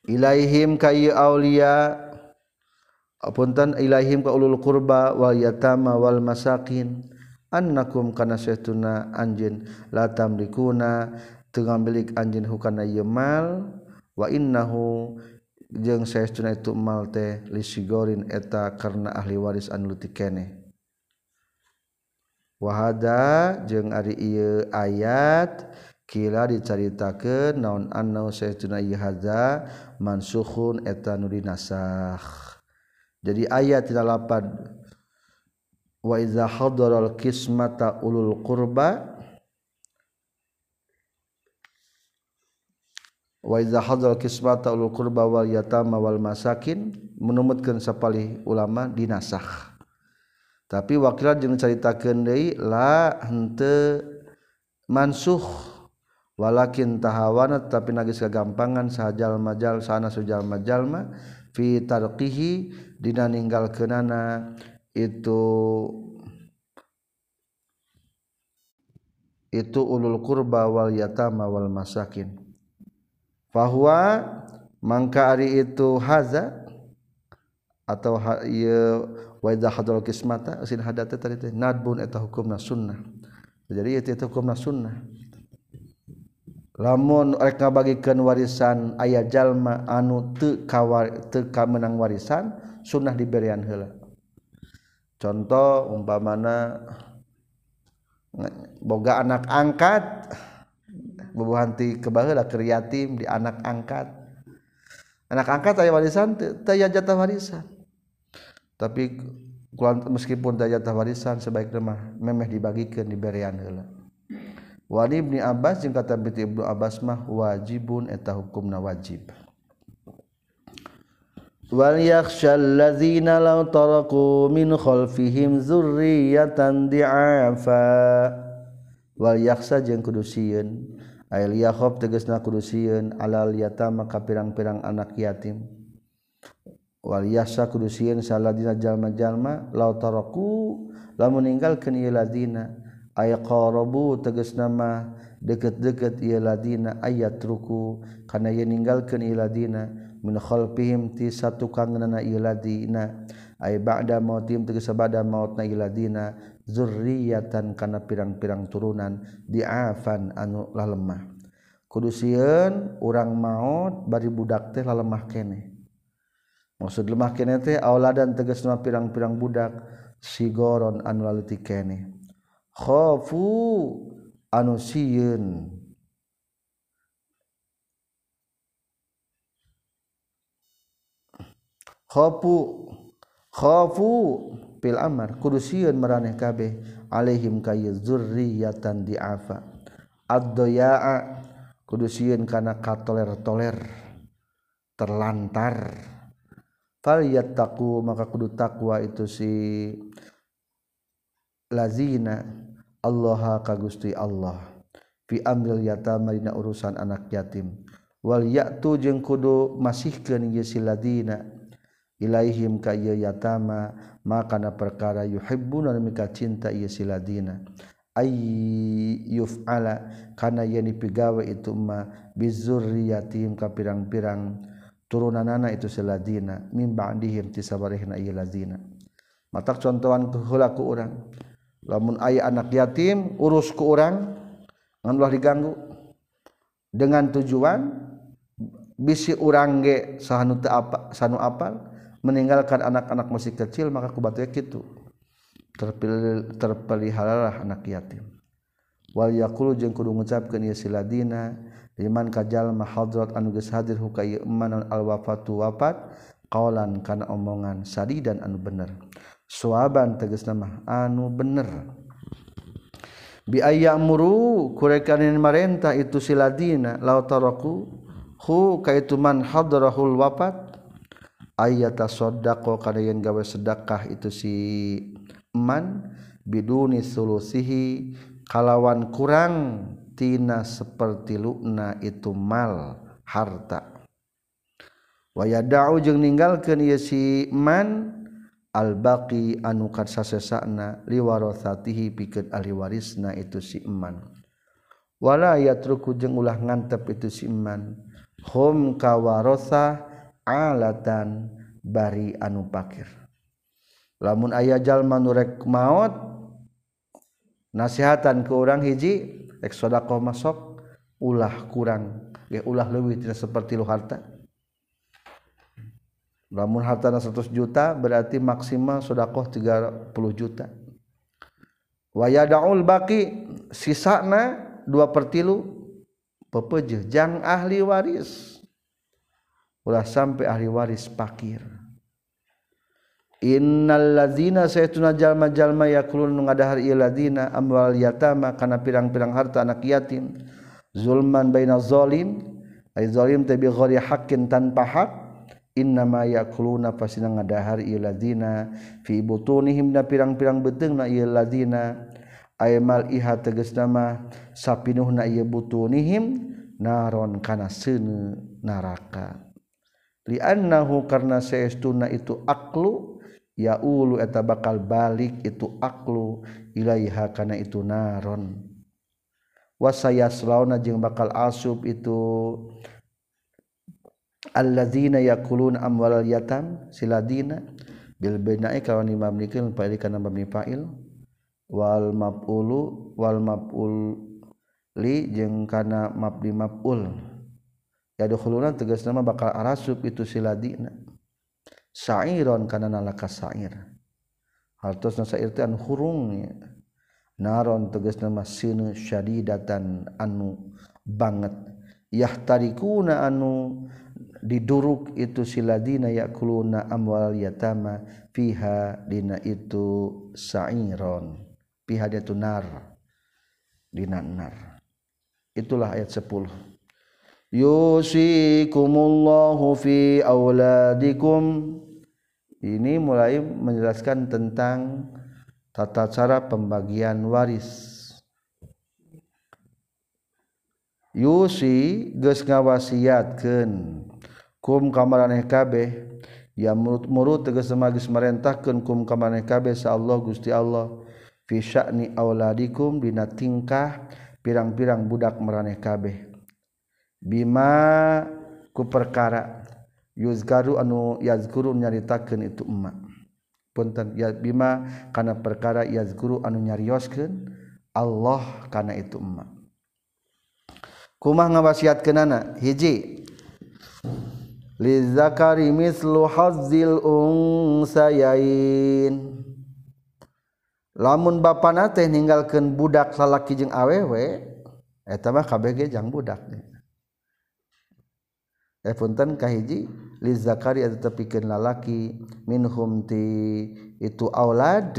ilaihim ka aulia apunten ilaihim ka ulul qurba wal yatama wal masakin. Annakum kana saytuna anjen la tamlikuna teu ngamilik anjeun hukana ieu mal wa innahu jeung saestuna itu mal teh lisigorin eta karena ahli waris anu leutik keneh wahada jeung ari ieu ayat kila dicaritakeun naon annau saestuna ieu hadza mansukhun eta nu dinasakh. Jadi ayat 38 wa iza hadaral qismata ulul qurba waiza hadral kismata ulul qurba wal yatama wal masakin menumutkeun sapalih ulama dinasakh tapi wakilan jeung caritakeun deui la henteu mansukh walakin tahawana tapi nagis kagampangan sahajal majal sana sujal majalma fi tarqihi dina ninggalkeunana itu itu ulul qurba wal yatama wal masakin. Fahwa mangka ari itu haza atau ha, ieu wa idza hadal qismata sin hadata tadi teh nadbun eta hukumna sunnah. Jadi itu, itu hukumna sunnah. Lamun rek ngabagikeun warisan aya jalma anu teu kawar teu menang warisan sunnah diberian heula. Contoh umpamana boga anak angkat bubuhanti kebaheula ke yatim di anak angkat. Anak angkat ayah warisan taya jatah warisan. Tapi meskipun taya jatah warisan sebaiknya mah memeh dibagikan diberian hela Walibni Abbas jeung kata binti Ibnu Abbas mah wajibun eta hukumna wajib. Walyakshal lazina law taraku min khalfihim zurriyatan di'afa. Wal yaksa jeung kudu sieun Ayliyahob tegesna kudu sieun alal yatama ka pirang-pirang anak yatim. Wal yasa kudu sieun saladina jalma-jalma law taraku lamun ninggalkeun ieu ladina. Ay qarabu tegesna mah deket-deket ieu ladina ayat ruku kana ieu ninggalkeun ieu ladina. Min khalfihim ti satu kangenana ieu ladina. Ay ba'da mautim tegesna ba'da mautna ieu ladina. zurriyatan kana pirang-pirang turunan diafan anu lalemah. Kudu sieun urang maut bari budak teh lalemah keneh maksud lemah keneh teh auladan tegasna pirang-pirang budak sigoron anu laleutik keneh khafu anu sieun. Khafu khafu pil Amar kudusiun meraneh kabeh. Alaihim kay zurriyatan diafa. Kudusiun kana ka toler-toler terlantar. Faliyat takku maka kudu takwa itu si lazina Allah ka Gusti Allah. Fi amril yatama dina urusan anak yatim. Wal ya'tu jeung kudu masihkeun ieu si ladina ilaihim ka ieu yatama maka na perkara yuhibbuna mika cinta ieu siladina ay yuf'ala kana yen dipigawe itu ma bizurriyatim ka pirang-pirang turunanana itu siladina min ba'dihim ti sabarehna ieu ladina. Matak contohan heula ku urang. Lamun aya anak yatim urus ku urang ngan ulah diganggu. Dengan tujuan bisi urang ge sahanu apa sanu apal meninggalkan anak-anak masih kecil maka kubatu itu terpilih terpeliharalah anak yatim. Wal yaqulu jeung kudu ngucapkeun ieu siladina liman kajalma hadrat anu geus hadir huka ieu eman al wafatu wafat qaulan kana omongan sadi dan anu bener. Suaban tegas nama anu bener. Bi ayyamuru kurekanin marenta itu siladina lautaraku hu kaitu man hadrahul wafat ayata sodako kada yen gawe sedekah itu si man biduni sulusihi kalawan kurang tina seperti luna itu mal harta. Wayadau jeung ninggalkeun ieu si man al-baqi anu kad sasesana liwarathatihi pikeun ahli warisna itu si iman wala yatruku jeung ulah ngantep itu si iman hum kawarosah alatan bari anu pakir. Lamun ayah jalma nurek maut nasihatan ke orang hiji eksodaqoh masok ulah kurang. Ya ulah lebih tidak seperti lu harta. Lamun harta 100 juta berarti maksimal sodakoh 30 juta. Waya daul baki sisana dua pertilu pepejeh jang ahli waris. ulah sampai ahli waris pakir. Innallazina saytuna jalma-jalma yakulun ngadahar iladina amwal yatama kana pirang-pirang harta anak yatim. Zulman baina zalim ay zalim tabi ghairi haqqin tanpa hak innama yakuluna pasina ngadahar ladzina fi butunihim na pirang-pirang beteungna ladzina ay mal iha tegasna mah sapinuhna ieu butunihim naron kana seuneu naraka liannahu karena seestuna itu aklu ya ulu eta bakal balik itu aklu ilaiha kana itu naron. Wasayaslauna jeung bakal asub itu alladzina yakulun amwal yatam siladina bil bina'i kawan imam nikil fa'il kana mabni fa'il wal maf'ulu wal maf'ul li jeung kana mabni maf'ul. yadkhuluna tegas nama bakal arasub itu siladina sa'iron kana nalaka sa'ir. Hartosna sa'ir teh anu hurungnya naron tegas nama sinu syadidatan anu banget. Yahtarikuna anu diduruk itu siladina yakuluna amwal yatama fiha dina itu sa'iron. Fiha dia tunar dina nar. Itulah ayat 10 yusikumullahu fi auladikum ini mulai menjelaskan tentang tata cara pembagian waris. Yusi geus ngawasiatkeun. Kum kamaraneh kabeh. Ya murut-murut tegas semagis merentahkeun kum kamaraneh kabeh sa Allah Gusti Allah. Fi sya'ni auladikum dina tingkah pirang-pirang budak maraneh kabeh Bima ku perkara yuzgaru anu yazguru nyaritakeun itu emak. Punten ya bima kana perkara yazguru anu nyarioskeun Allah kana itu emak. Kumah ngawasiatkeunana hiji. Li zakari mislu hazzil unsayain. Lamun bapana teh ninggalkeun budak lalaki jeung awewe eta mah kabeh jang budak punten kahiji li zakari atau tepikan lalaki minhum ti itu aulad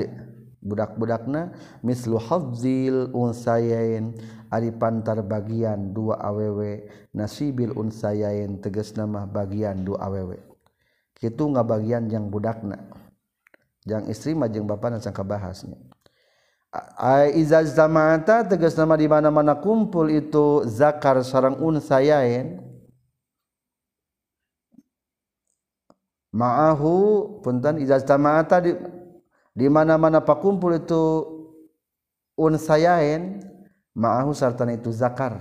budak-budakna mislu hafzil unsayain ari pantar bagian dua awewe nasibil unsayain tegas nama bagian dua awewe kitu bagian yang budakna. Yang istri majeng bapak dan sangka bahasnya. Iza zamata tegas nama di mana-mana kumpul itu zakar sarang unsayain ma'ahu punten izajtama'ata di di mana-mana pakumpul itu unsayain ma'ahu sarta itu zakar.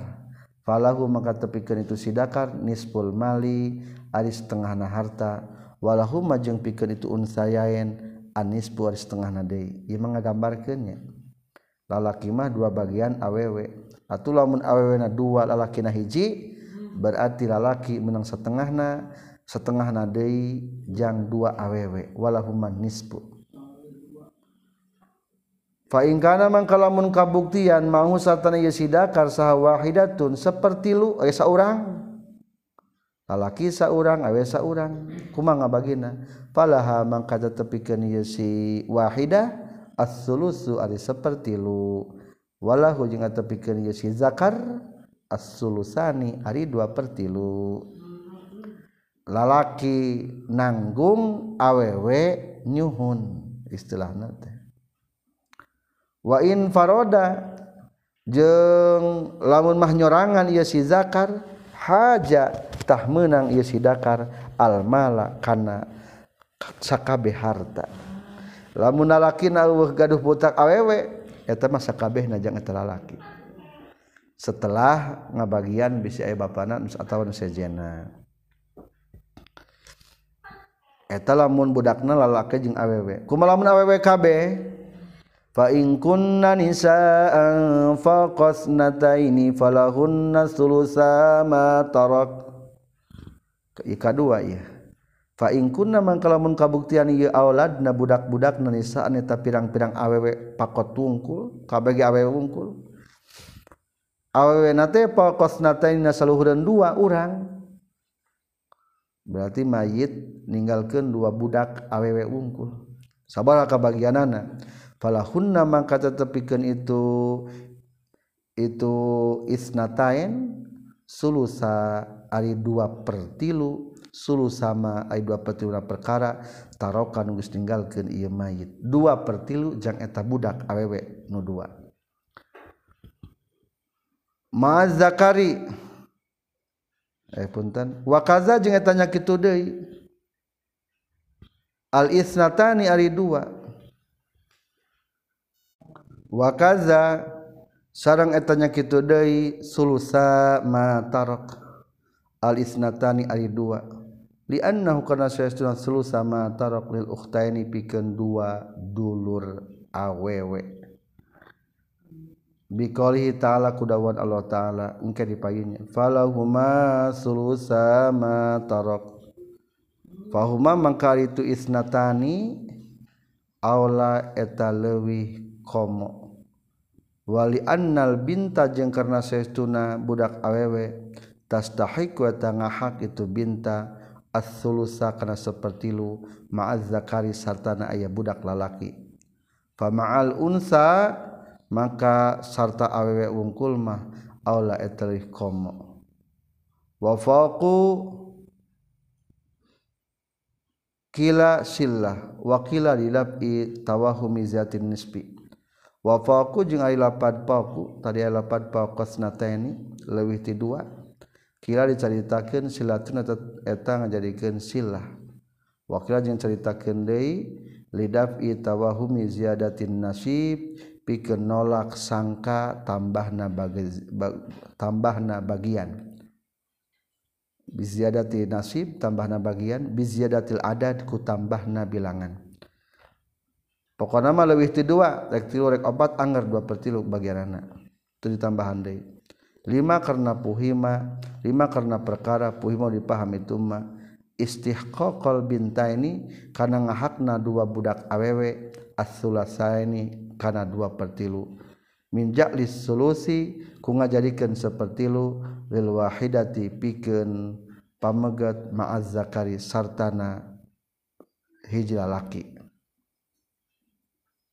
Falahu maka tepikeun itu sidakar nisful mali ari setengahna harta. Walahu majeng pikeun itu unsayain anisfu ari setengahna deui. Ieu mah ngagambarkeunnya. Lalaki mah dua bagian awewe atuh lamun awewena dua lalaki na hiji berarti lalaki menang setengahna setengah nadei jang dua awewe walahuman nisbu fa in kana man kalamun kabuktian mau satana ye sidakar saha wahidatun seperti lu aya saurang. Lalaki saurang awe saurang. Kumaha ngabagina. Falaha mangka tetepikeun ye si wahidah as-sulusu ari seperti lu. Walahu jeung tetepikeun ye si zakar as-sulusani ari dua per tilu lalaki nanggung awewe nyuhun istilah nate wa in faroda jeng lamun mah nyorangan ieu si zakar haja tah meunang ieu si dakar al mala kana sakabeh harta. Lamun lalaki eueuh gaduh butak awewe eta mah sakabehna najang eta lalaki. Setelah ngabagian bisa aya bapana atau nu sejena. eta lamun budakna lalaki jeung awewe kumaha lamun awewe kabeh fa in kunna nisaan fa qasnataini falahunna thulutsa ma tarak ika dua ya fa in kunna mangkalamun kabuktian ieu auladna budak-budak nisaan eta pirang-pirang awewe pakot tungkul kabeh awewe wungkul. Awewe nate fa qasnataini saluhureun dua urang. berarti mayit meninggalkan dua budak awewe ungkul sabar ke bagian anak falahunna mangka tepikan itu itu isnatain sulusa ari dua pertilu sulu sama ari dua pertilu perkara tarokan geus ninggalkeun ieu mayit. Dua per tilu jang eta budak awewe nu dua. Ma zakari. Eh punten. Wakaza jeung eta nya kitu deui. Al isnatani ari dua. Wakaza sareng eta nya kitu deui sulusa ma tarak al isnatani ari dua. Li annahu kana sayastuna sulusa ma tarak lil ukhtaini pikeun dua dulur awewe biqaulihi ta'ala kudawan Allah ta'ala. Engke dipayinnya falahuma sulusa ma tarak fahuma mangkar itu isnatani aula eta leuwih komo wali annal binta jeung karna saestuna budak awewe tastahiqu eta ngahak itu binta as-sulusa kana sapertilu ma'az zakari sartana aya budak lalaki. Fama'al unsa maka sarta awewe wungkul mah aula eterih komo. Wa faqu kila sillah wa kila i tawahumi zatin nisbi. Wa faqu jeung ai lapad faqu tadi ai lapad faqasnataini leuwih ti dua kila dicaritakeun silatun eta ngajadikeun sillah. Wa kila jeung caritakeun deui lidaf tawahumi ziyadatin nasib pikeun nolak sangka tambahna bagi, tambahna bagian. Biziadati nasib tambahna bagian. Biziadatil adad ku tambahna bilangan. Pokoknya mah lebih ti dua rek tilu rek opat anggar dua per tilu bagian anak itu ditambahan deh lima karena puhima lima karena perkara puhima dipahami itu mah. Istihqaqal binta ini karena ngahakna dua budak awewe as-sulasa karena dua per tilu. Minjak lis solusi ku ngajadikeun seperti lu lil wahidati pikeun pamegat ma'az zakari sartana hiji lalaki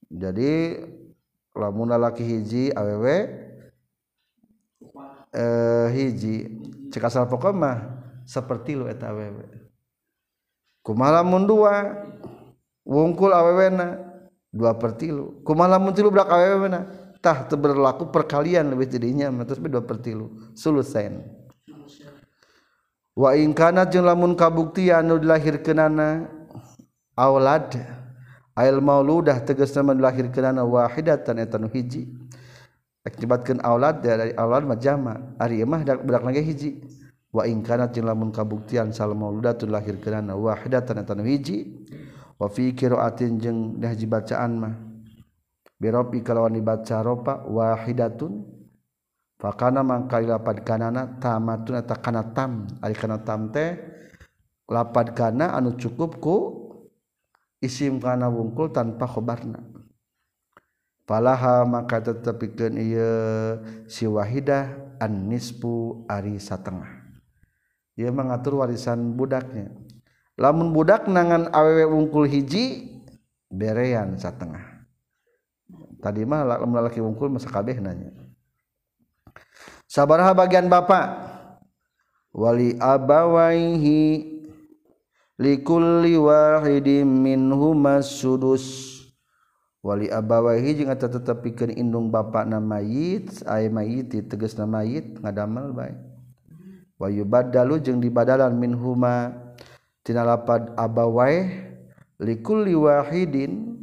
jadi lamun lalaki hiji awewe eh hiji. Cek asal pokok seperti lu eta awewe. Kumaha lamun dua wungkul awewena dua per tilu. Kumaha lamun tilu belak awewena tah berlaku perkalian lebih jadinya terus dua pertilu sulusen wa in kana lamun kabuktian nu dilahirkeunana aulad ail mauludah tegasna dilahirkeunana wahidatan eta nu hiji. Akibatkeun aulad dari aulad mah jama. Ari budak lagi hiji. Wa in kana lamun kabuktian sal mauludah dilahirkeunana wahidatan eta nu hiji wafi qiraatin jeung dahji bacaan mah. Birobi kalawan dibaca ropa wahidatun. Fakana mangkali lapad kanana tamatun eta kana tam. Ari kana tam teh lapad kana anu cukup ku isim kana wungkul tanpa khobarna. Falaha maka tetepikeun ieu si wahidah an nisfu ari satengah. Ieu mengatur warisan budaknya. lamun budak nangan awewe wungkul hiji berean satengah. Tadi mah lamun lalaki wungkul masa kabeh nanya. Sabaraha bagian bapak wali abawaihi likulli wahidin minhuma sudus. Wali abawaihi jeung eta tetepikeun indung bapak na mayit ay mayit tegasna mayit ngadamel bae. Wa yubaddalu jeung dibadalan minhuma tina lapad abawai likulli wahidin.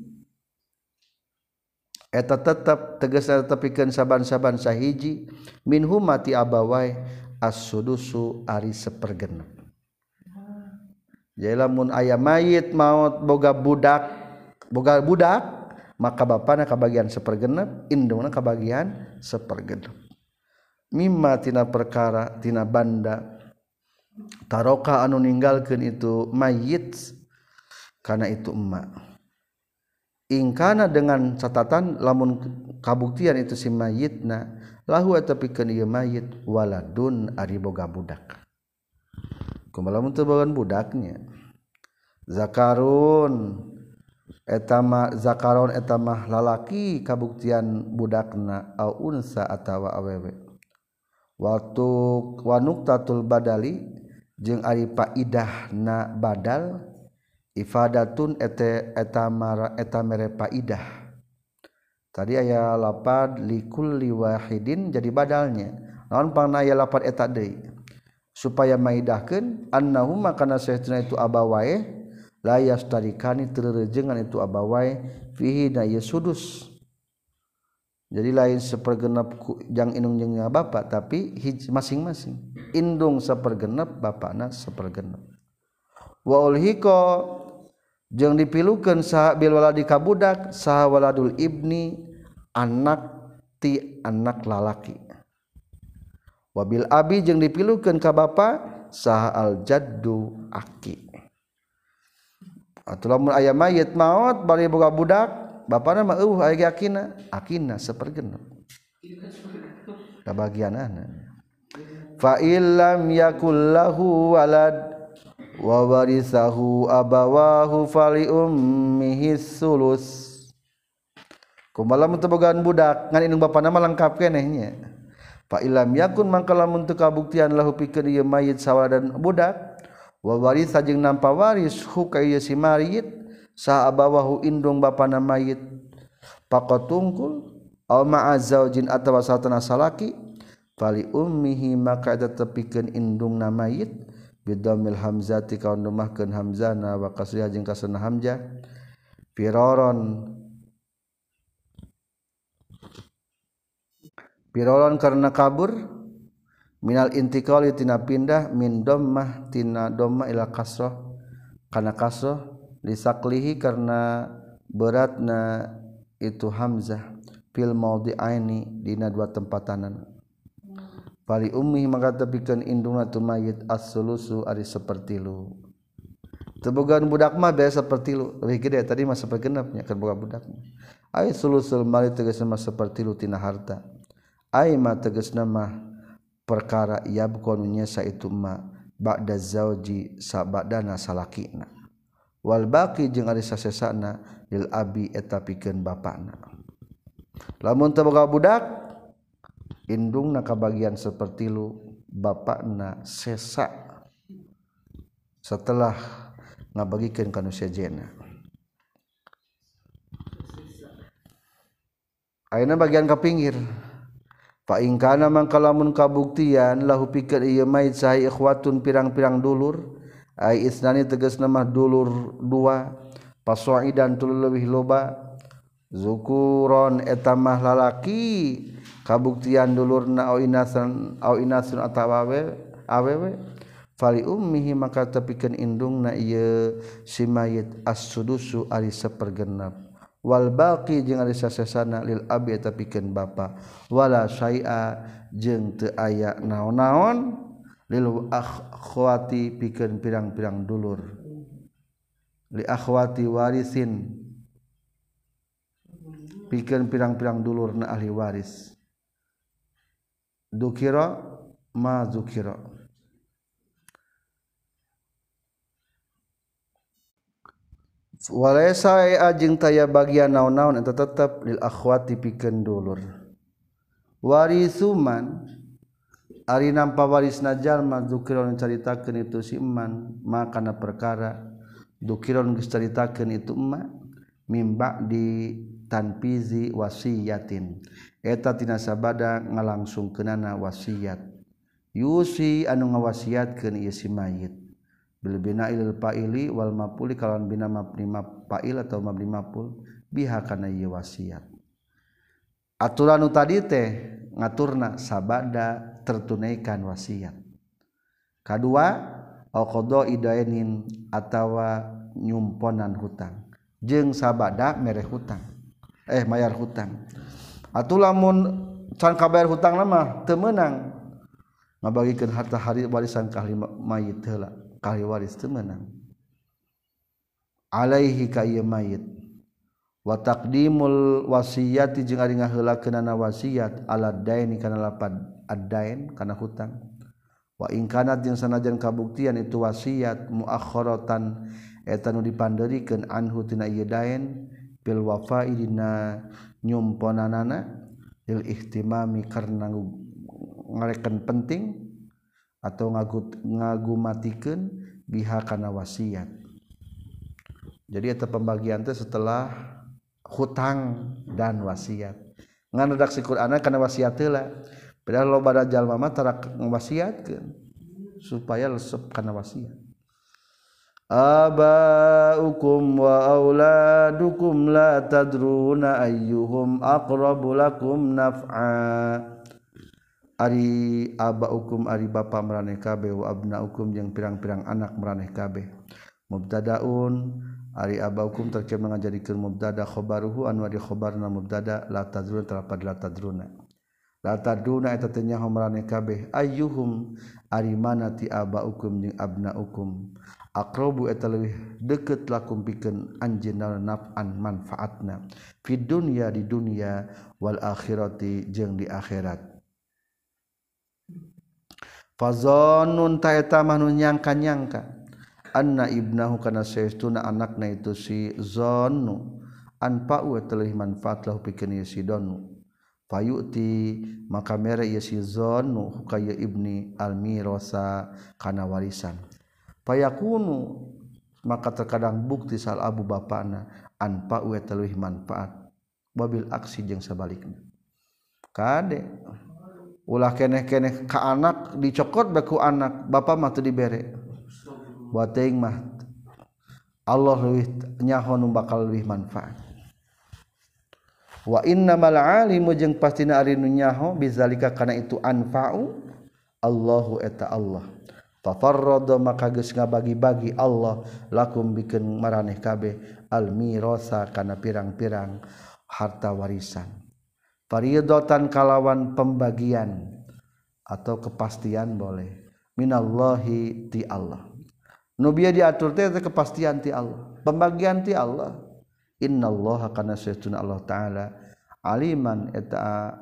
Eta tetap tegasna tetepikeun saban-saban sahiji. Minhuma ti abawai as-sudusu ari sapergenep jadi lamun aya mayit maut boga budak boga budak maka bapana kabagian sapergenep indungna kabagian sapergenep mimma tina perkara tina banda taroka anu ninggalkeun itu mayit karena itu emak ingkana dengan catatan lamun kabuktian itu si mayitna lahu atepikeun ieu mayit waladun ari boga budak. Kumalamun teu boga budaknya? Zakarun etama zakaron etamah lalaki kabuktian budakna au unsa atawa awewe. Waktu wanuktatul badali jeung ari faidah na badal ifadatun ete eta mara eta mere faidah tadi aya lapad likulli wahidin jadi badalnya. Naon pangna aya lapad eta deui? Supaya maidahkeun annahuma kana sahtuna itu abawae la yastarikani teu itu abawae fihi na yasudus jadi lain sepergenap yang inung jeung bapak tapi masing-masing. Indung sepergenap bapakna sepergenap. Wa ulhiqa jeung dipilukeun saha bil waladi kabudak saha waladul ibni anak ti anak lalaki. Wabil abi jeung dipilukeun ka bapa saha al jaddu aki. Atuh lamun aya mayit maot bari boga budak Bapak nama uh ayah akina. Akina sepergenap kebagian anak fa'ilam yakullahu walad wa warisahu abawahu fali ummihi sulus. Kumalam untuk bogaan budak ngan indung bapa nama lengkap kenehnya. Fa'ilam yakun mangkalam untuk kabuktian lahu pikeun ieu mayit sawara dan budak wa warisa jeung nampa waris hukaiya si mayit saabawahu indung bapana mayit. Pakotungkul alma ma'a zaujin atawa satana salaki fali ummihi maka eta tepikeun indungna mayit bidamil hamzati kaun ken hamzana wa kasriha jeung kasana hamzah. Piroron piroron karena kabur minal intiqali tina pindah min dommah tina dhamma ila kasrah kana kasrah lisaklihi karena beratna itu hamzah fil maudhi'aini dina dua tempatanan Pali ummi maka tepikan indungna tu mayit as-sulusu ari lu. Tebogan budak mah biasa seperti lu. Lebih gede tadi mah sepergenapnya kan boga budak. Ai sulusul mali tegasna mah lu tina harta. Ai ma tegasna mah perkara yabkon nyesa itu ma ba'da zauji sabadana salakina. wal baqi jeung ari sasesana lil abi eta pikeun bapana. Lamun teu boga budak indungna kabagian seperti lu bapakna sesa. Setelah ngabagikeun kana sejena Ayeuna bagian ka pinggir. Fa in kana man kabuktian lahu pikeun ieu mayit sahi ikhwatun pirang-pirang dulur ay isnani tegas nama dulur dua pasoi dan tulu leuwih loba. Zukuron etamah lalaki kabuktian dulur na au inasan au inasun atawawe awewe fali ummihi maka tepikeun indungna ieu si mayit as-sudusu ari sepergenap wal baqi jeung ari sasesana lil abi tepikeun bapa. Wala syai'a jeung teu aya naon-naon. Lil akhwati pikeun pirang-pirang dulur. Li akhwati warisin. Pikeun pirang-pirang dulur na ahli waris. Dukira ma dzukira walaysa ajeng taya bagian naon-naon eta tetep lil akhwati pikeun dulur. Warisuman Ari nampa waris najallma dukiron caritakeun itu si iman makana perkara dukiron geus caritakeun itu emak mimba di tanpizi wasiyatin. Eta tina sabada ngalangsungkeunana wasiat. Yusi anu ngawasiatkeun ieu si mayit. Bil bina'il fa'ili wal mapuli kalawan bina mabni fa'il atau mabni mapul biha kana ieu wasiat. Aturan nu tadi teh ngaturna sabada tertunaikan wasiat. Kadua al idainin atawa nyumponan hutang. Jeung sabada mere hutang. Eh mayar hutang. Atuh lamun can kabar hutang nama temenang ngabagikan harta hari warisan kali mayit heula. Kali waris temenang alaihi ka mayit. Wa taqdimul wasiyati jeung ari ngaheulakeunana wasiat ala daini kana lapad addain kana hutang. Wa ingkanat jeung sanajan kabuktian itu wasiat muakhorotan eta nu dipanderikan anhu tina ieu daen bil wafai dina nyumponanana lil ihtimami karena ngarekan penting atau ngagut ngagumatikan biha kana wasiat. Jadi eta pembagian teh setelah hutang dan wasiat. Ngan redaksi Qur'an kana wasiat lah padahal loba jalma mah tara ngawasiatkeun supaya lesep kana wasiat. Abaukum wa auladukum la tadruna ayyuhum aqrabu lakum naf'a. Ari abaukum ari bapa meraneh kabeh wa abnaukum jeung pirang-pirang anak meraneh kabeh. Mubtadaun ari abaukum terkem ngajadikeun mubtada khabaruhu anu ari khabarna mubtada la tadruna terapad la tadruna lataduna eta teu nyaho maraneh kabeh. Ayyuhum ari mana ti abaukum jeung abnaukum. Aqrabu eta leuwih deukeut lakum pikeun anjeun naf'an manfaatna. Fid dunya di dunya wal akhirati jeung di akhirat. Fazanun ta'ata manu nyangka-nyangka. Anna ibnahu kana saestuna anakna itu si zannu anpa'u eta leuwih manfaat lahu pikeun si donu payuti maka mere ieu si zannu ka ibni almirasa kana warisan. Payakunu maka terkadang bukti sal abu bapana anpa we teuwih manfaat. Babil aksi jeung sebalikna kade ulah keneh-keneh ka anak dicokot baku anak bapa mah teu dibere. Bateing mah Allah leuwih nyaho nu bakal leuwih manfaat. wa innamal alimu jeung pastina ari nu nyaho bizalika kana itu anfa'u Allahu eta Allah. Fafarrada maka geus ngabagi-bagi Allah lakum bikeun maraneh kabeh al mirasa kana pirang-pirang harta warisan. Fariidatan kalawan pembagian atau kepastian boleh minallahi ti Allah. Nubia diatur teh kepastian ti Allah. Pembagian ti Allah. Innallaha kana saytuna Allah taala. Aliman eta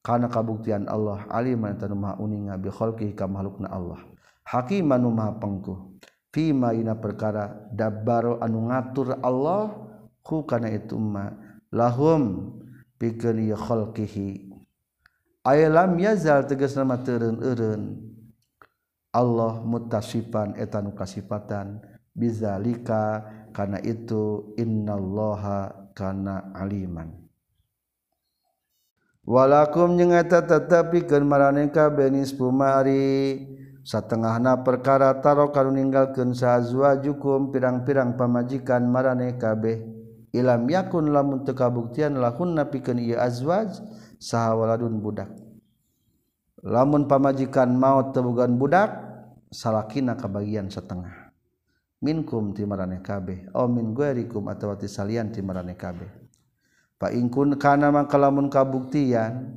kana kabuktian Allah. Aliman eta nu maha uninga bi khalqi ka makhlukna Allah. Hakiman nu maha pengkuh. Fima ina perkara dabbaro anu ngatur Allah ku kana itu ma lahum pikeun khalqihi. Ay lam yazal tegas nama teureun-eureun Allah mutasifan eta nu kasifatan. Bizalika karena itu innalloha karena aliman walakum nyata tetapi keeka benis pumari setengah na perkara taro kalau meninggalkan sahwa jukum pirang-pirang pamajikan mareh kabeh Ilam yakun lamun teu kabuktian lahunna pikeun ieu azwaj saha waladun budak. Lamun pamajikan maut tebugan budak salakina kabagian setengah. minkum ti kabeh aw min guerikum atawa ti salian ti kabeh. Fa in kun kana mangka lamun kabuktian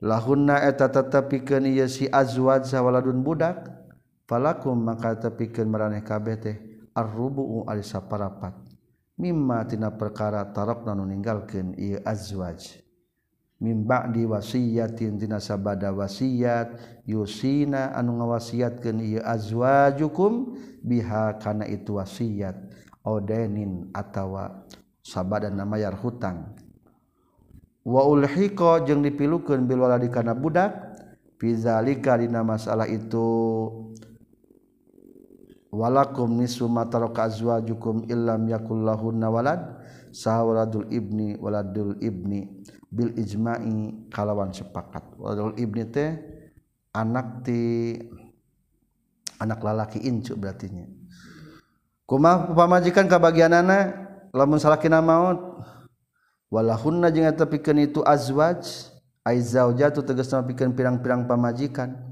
lahunna eta tetepikeun ieu si azwaj sawaladun budak falakum maka tepikeun marane kabeh teh arrubu alisa parapat. Mimma tina perkara tarapna nu ninggalkeun ieu azwaj. mimba di wasiyatin tina sabada wasiat yusina anu ngawasiatkeun ieu azwajukum biha kana itu wasiat odenin atawa sabada namayar hutang. Wa ulhiqa jeung dipilukeun bil waladi kana budak fizalika dina masalah itu walakum nisfu ma taraka azwajukum illam yakul lahunna walad sawaladul ibni waladul ibni. Bil Ijma'i kalawan sepakat. Walau ibni teh anak ti anak lalaki incu berartinya kumaha pamajikan kabagianana lamun salakina maut walahunna jeung eta pikeun itu azwaj ai zaujatu tegasna pikeun pirang-pirang pamajikan.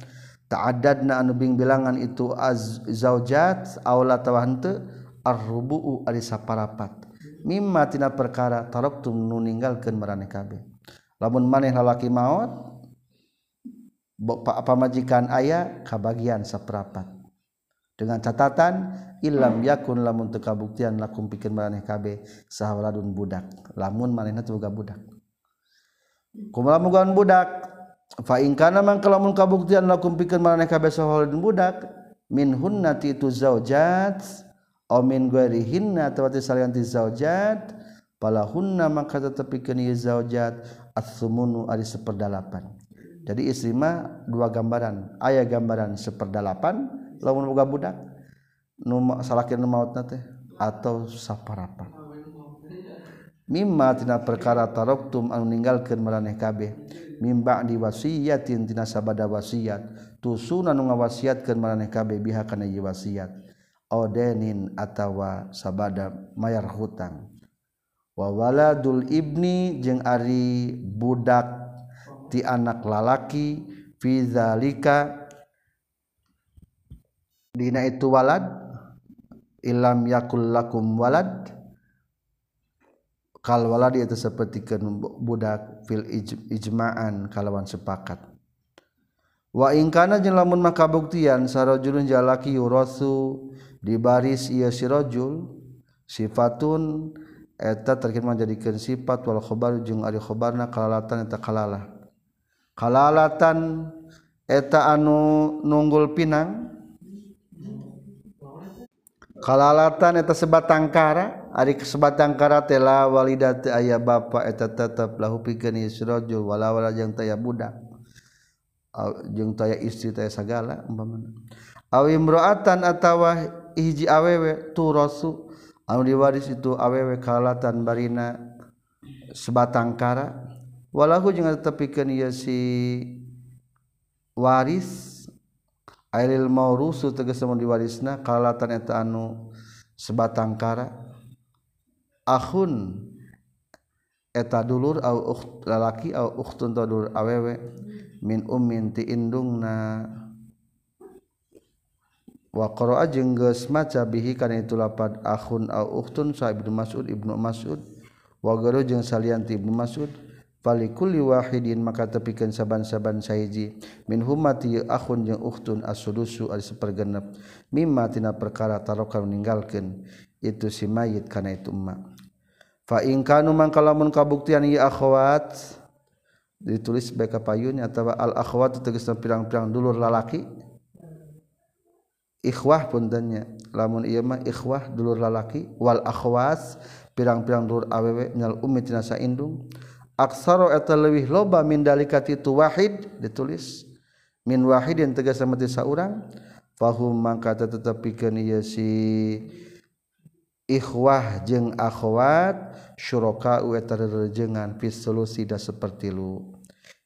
Ta'addadna anu bing bilangan itu az zaujat aula tawante arrubu ari saparapat. mimma tina perkara taraktum nu ninggalkeun maraneh kabeh. Lamun maneh lalaki maot pamajikan ayah kabagian seperempat dengan catatan ilam yakun lamun teu kabuktian lakum pikeun maraneh kabeh sahawaladun budak. Lamun manehna teu budak. Kumaha mugaan budak? Fa in kana mangka lamun kabuktian lakum pikeun maraneh kabeh sahawaladun budak min hunnati tu zaujat min guerihinna tawati salianti zaujat palahunna maka tetepi kini zaujat as-sumunu ari seperdalapan. Jadi istri mah dua gambaran ayah gambaran seperdalapan lamun boga budak nu salakin maut teh atau saparapan. Mimma tina perkara taroktum anu ninggalkeun maraneh kabeh. Mimba di wasiyatin tina sabada wasiat. Tusuna nu ngawasiatkeun maraneh kabeh biha kana wasiat. Odenin atawa sabada mayar hutang. Wa waladul ibni jeung ari budak ti anak lalaki fi zalika dina itu walad ilam yakul lakum walad kalwala dia itu seperti budak fil ijma'an kalawan sepakat. Wa ingkana jeung lamun maka buktian sarajulun jalaki yurasu di baris ia sirojul sifatun eta terkirma jadikan sifat wal khobar jeung ari khobarna kalalatan eta kalalah. Kalalatan eta anu nunggul pinang kalalatan eta sebatang kara ari sebatang kara tela walidat aya bapa eta tetep lahu pikeun sirojul walawala jeung taya budak jeung taya istri taya sagala umpamana. Awimroatan atawa hiji awewe turosu anu diwaris itu awewe kalatan barina sebatang kara. Walahu jeung tetepikeun ieu si waris ailil maurusu tegas mun diwarisna kalatan eta anu sebatang kara. Akhun eta dulur au ukht lalaki au ukhtun dulur awewe min ummin ti indungna. Wa qara'a jeung maca bihi kana itu lapad akhun au ukhtun sa ibnu mas'ud ibnu mas'ud. Wa garu jeung ibnu mas'ud. Fali kulli wahidin maka tepikeun saban-saban sahiji min humati akhun jeung ukhtun as-sudusu ari sapergenep mimma tina perkara taroka ninggalkeun itu si mayit kana itu emak. Faingkanu mangkalamun kabuktian iya akhwat ditulis baik payunnya atau al akhwat itu tegas pirang-pirang dulur lalaki ikhwah puntennya lamun ieu mah ikhwah dulur lalaki wal akhwas pirang-pirang dulur awewe nyal ummi tina indung aksaro eta leuwih loba min dalikati tu wahid ditulis. Min wahidin tegas sama ti saurang fahum mangka tetepikeun ieu si ikhwah jeung akhwat syuraka eta rejengan fi solusi da seperti lu.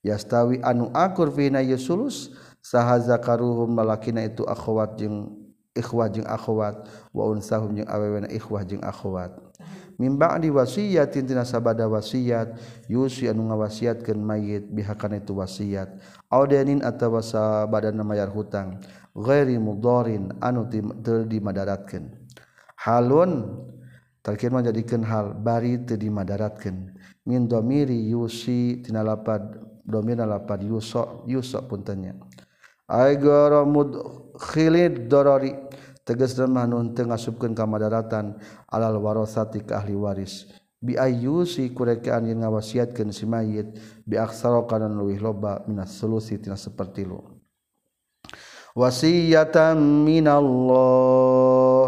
Yastawi anu akur fina yasulus sahaza karuhum malakina itu akhwat jeung ikhwah jeung akhwat. Wa unsahum jeung awewena ikhwah jeung akhwat. Min ba'di wasiyatin tina sabada wasiat yusi anu ngawasiatkeun mayit bihakan itu wasiat. Audenin atawa sabada mayar hutang ghairi mudarin anu teu dimadaratkeun. Halun terkir menjadikan hal bari teu dimadaraatkeun min domiri yusi tina lapad domina lapad yusok puntennya aigara mudkhilid darari tegas lemah nunteu ngasupkeun ka madaratan alal warasati ka ahli waris. Bi ayyusi kurekaan yang ngawasiatkeun si mayit bi aksara kana luih loba minas sulusi tina seperti lu. Wasiyatan minallah.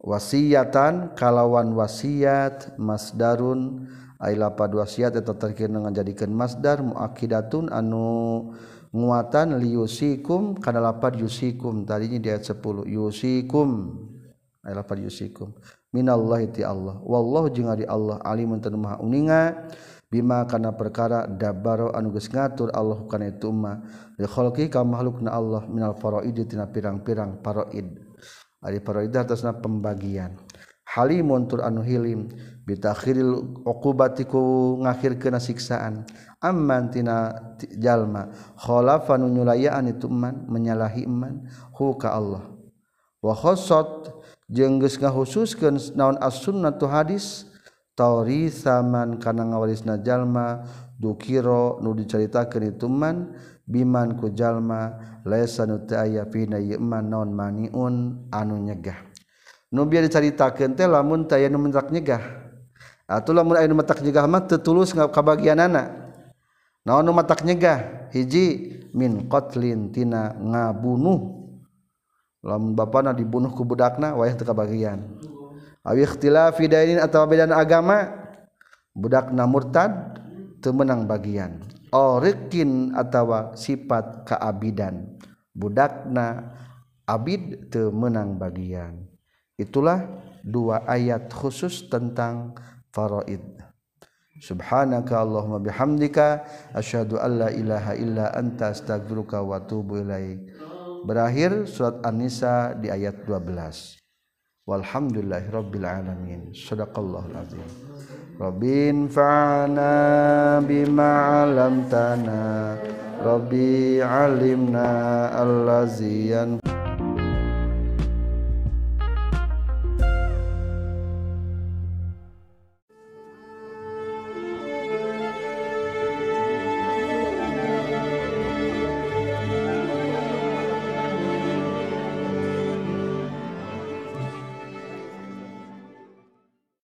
Wasiyatan kalawan wasiat masdarun. Ai lapad wasiat eta terkeun ngajadikeun masdar muakkidatun anu muatan liusikum kana lapar yusikum. Tadinya di ayat 10 yusikum. Ayat lapar yusikum. Minallahi ti Allah. Wallahu jeung ari Allah alimun tanu maha uninga. Bima kana perkara dabaro anu geus ngatur Allah kana itu ma li khalqi ka makhlukna Allah minal faraid tina pirang-pirang faraid. Ari faraid atasna pembagian. Halimun tur anu hilim. Bitakhiril uqubatiku ngakhirkeun siksaan. ammantinajallmakholafan nyulayan ituman menyalahi iman huka Allah. Wahot jengges nga khususkan naon as-sunnah tu hadis tauri saman kana ngawalis najallma dukiro nu diceritakan ituman biman ku jalma laisa nu teu aya pina yeman naon maniun anu nyegah. Nu biar dicaritakeun teh lamun teu aya nu mentak nyegah. Atuh lamun aya nu mentak nyegah mah teu tulus ka bagianana naon nu mentak nyegah? Hiji min qatlin tina ngabunuh. Lamun bapana dibunuh ku budakna wayah teu kabagian. Awi ikhtilafi dainin atawa bedana agama budakna murtad teu menang bagian. Orikin atawa sifat keabidan budakna abid temenang bagian. Itulah dua ayat khusus tentang faraid subhanaka allahumma bihamdika asyhadu an la ilaha illa anta astaghfiruka wa atubu ilaik. Berakhir surat an-nisa di ayat 12 walhamdulillahirabbil alamin. Sadaqallahul azim. Robin fa'ana bima alam tanah Rabbi alimna allaziyan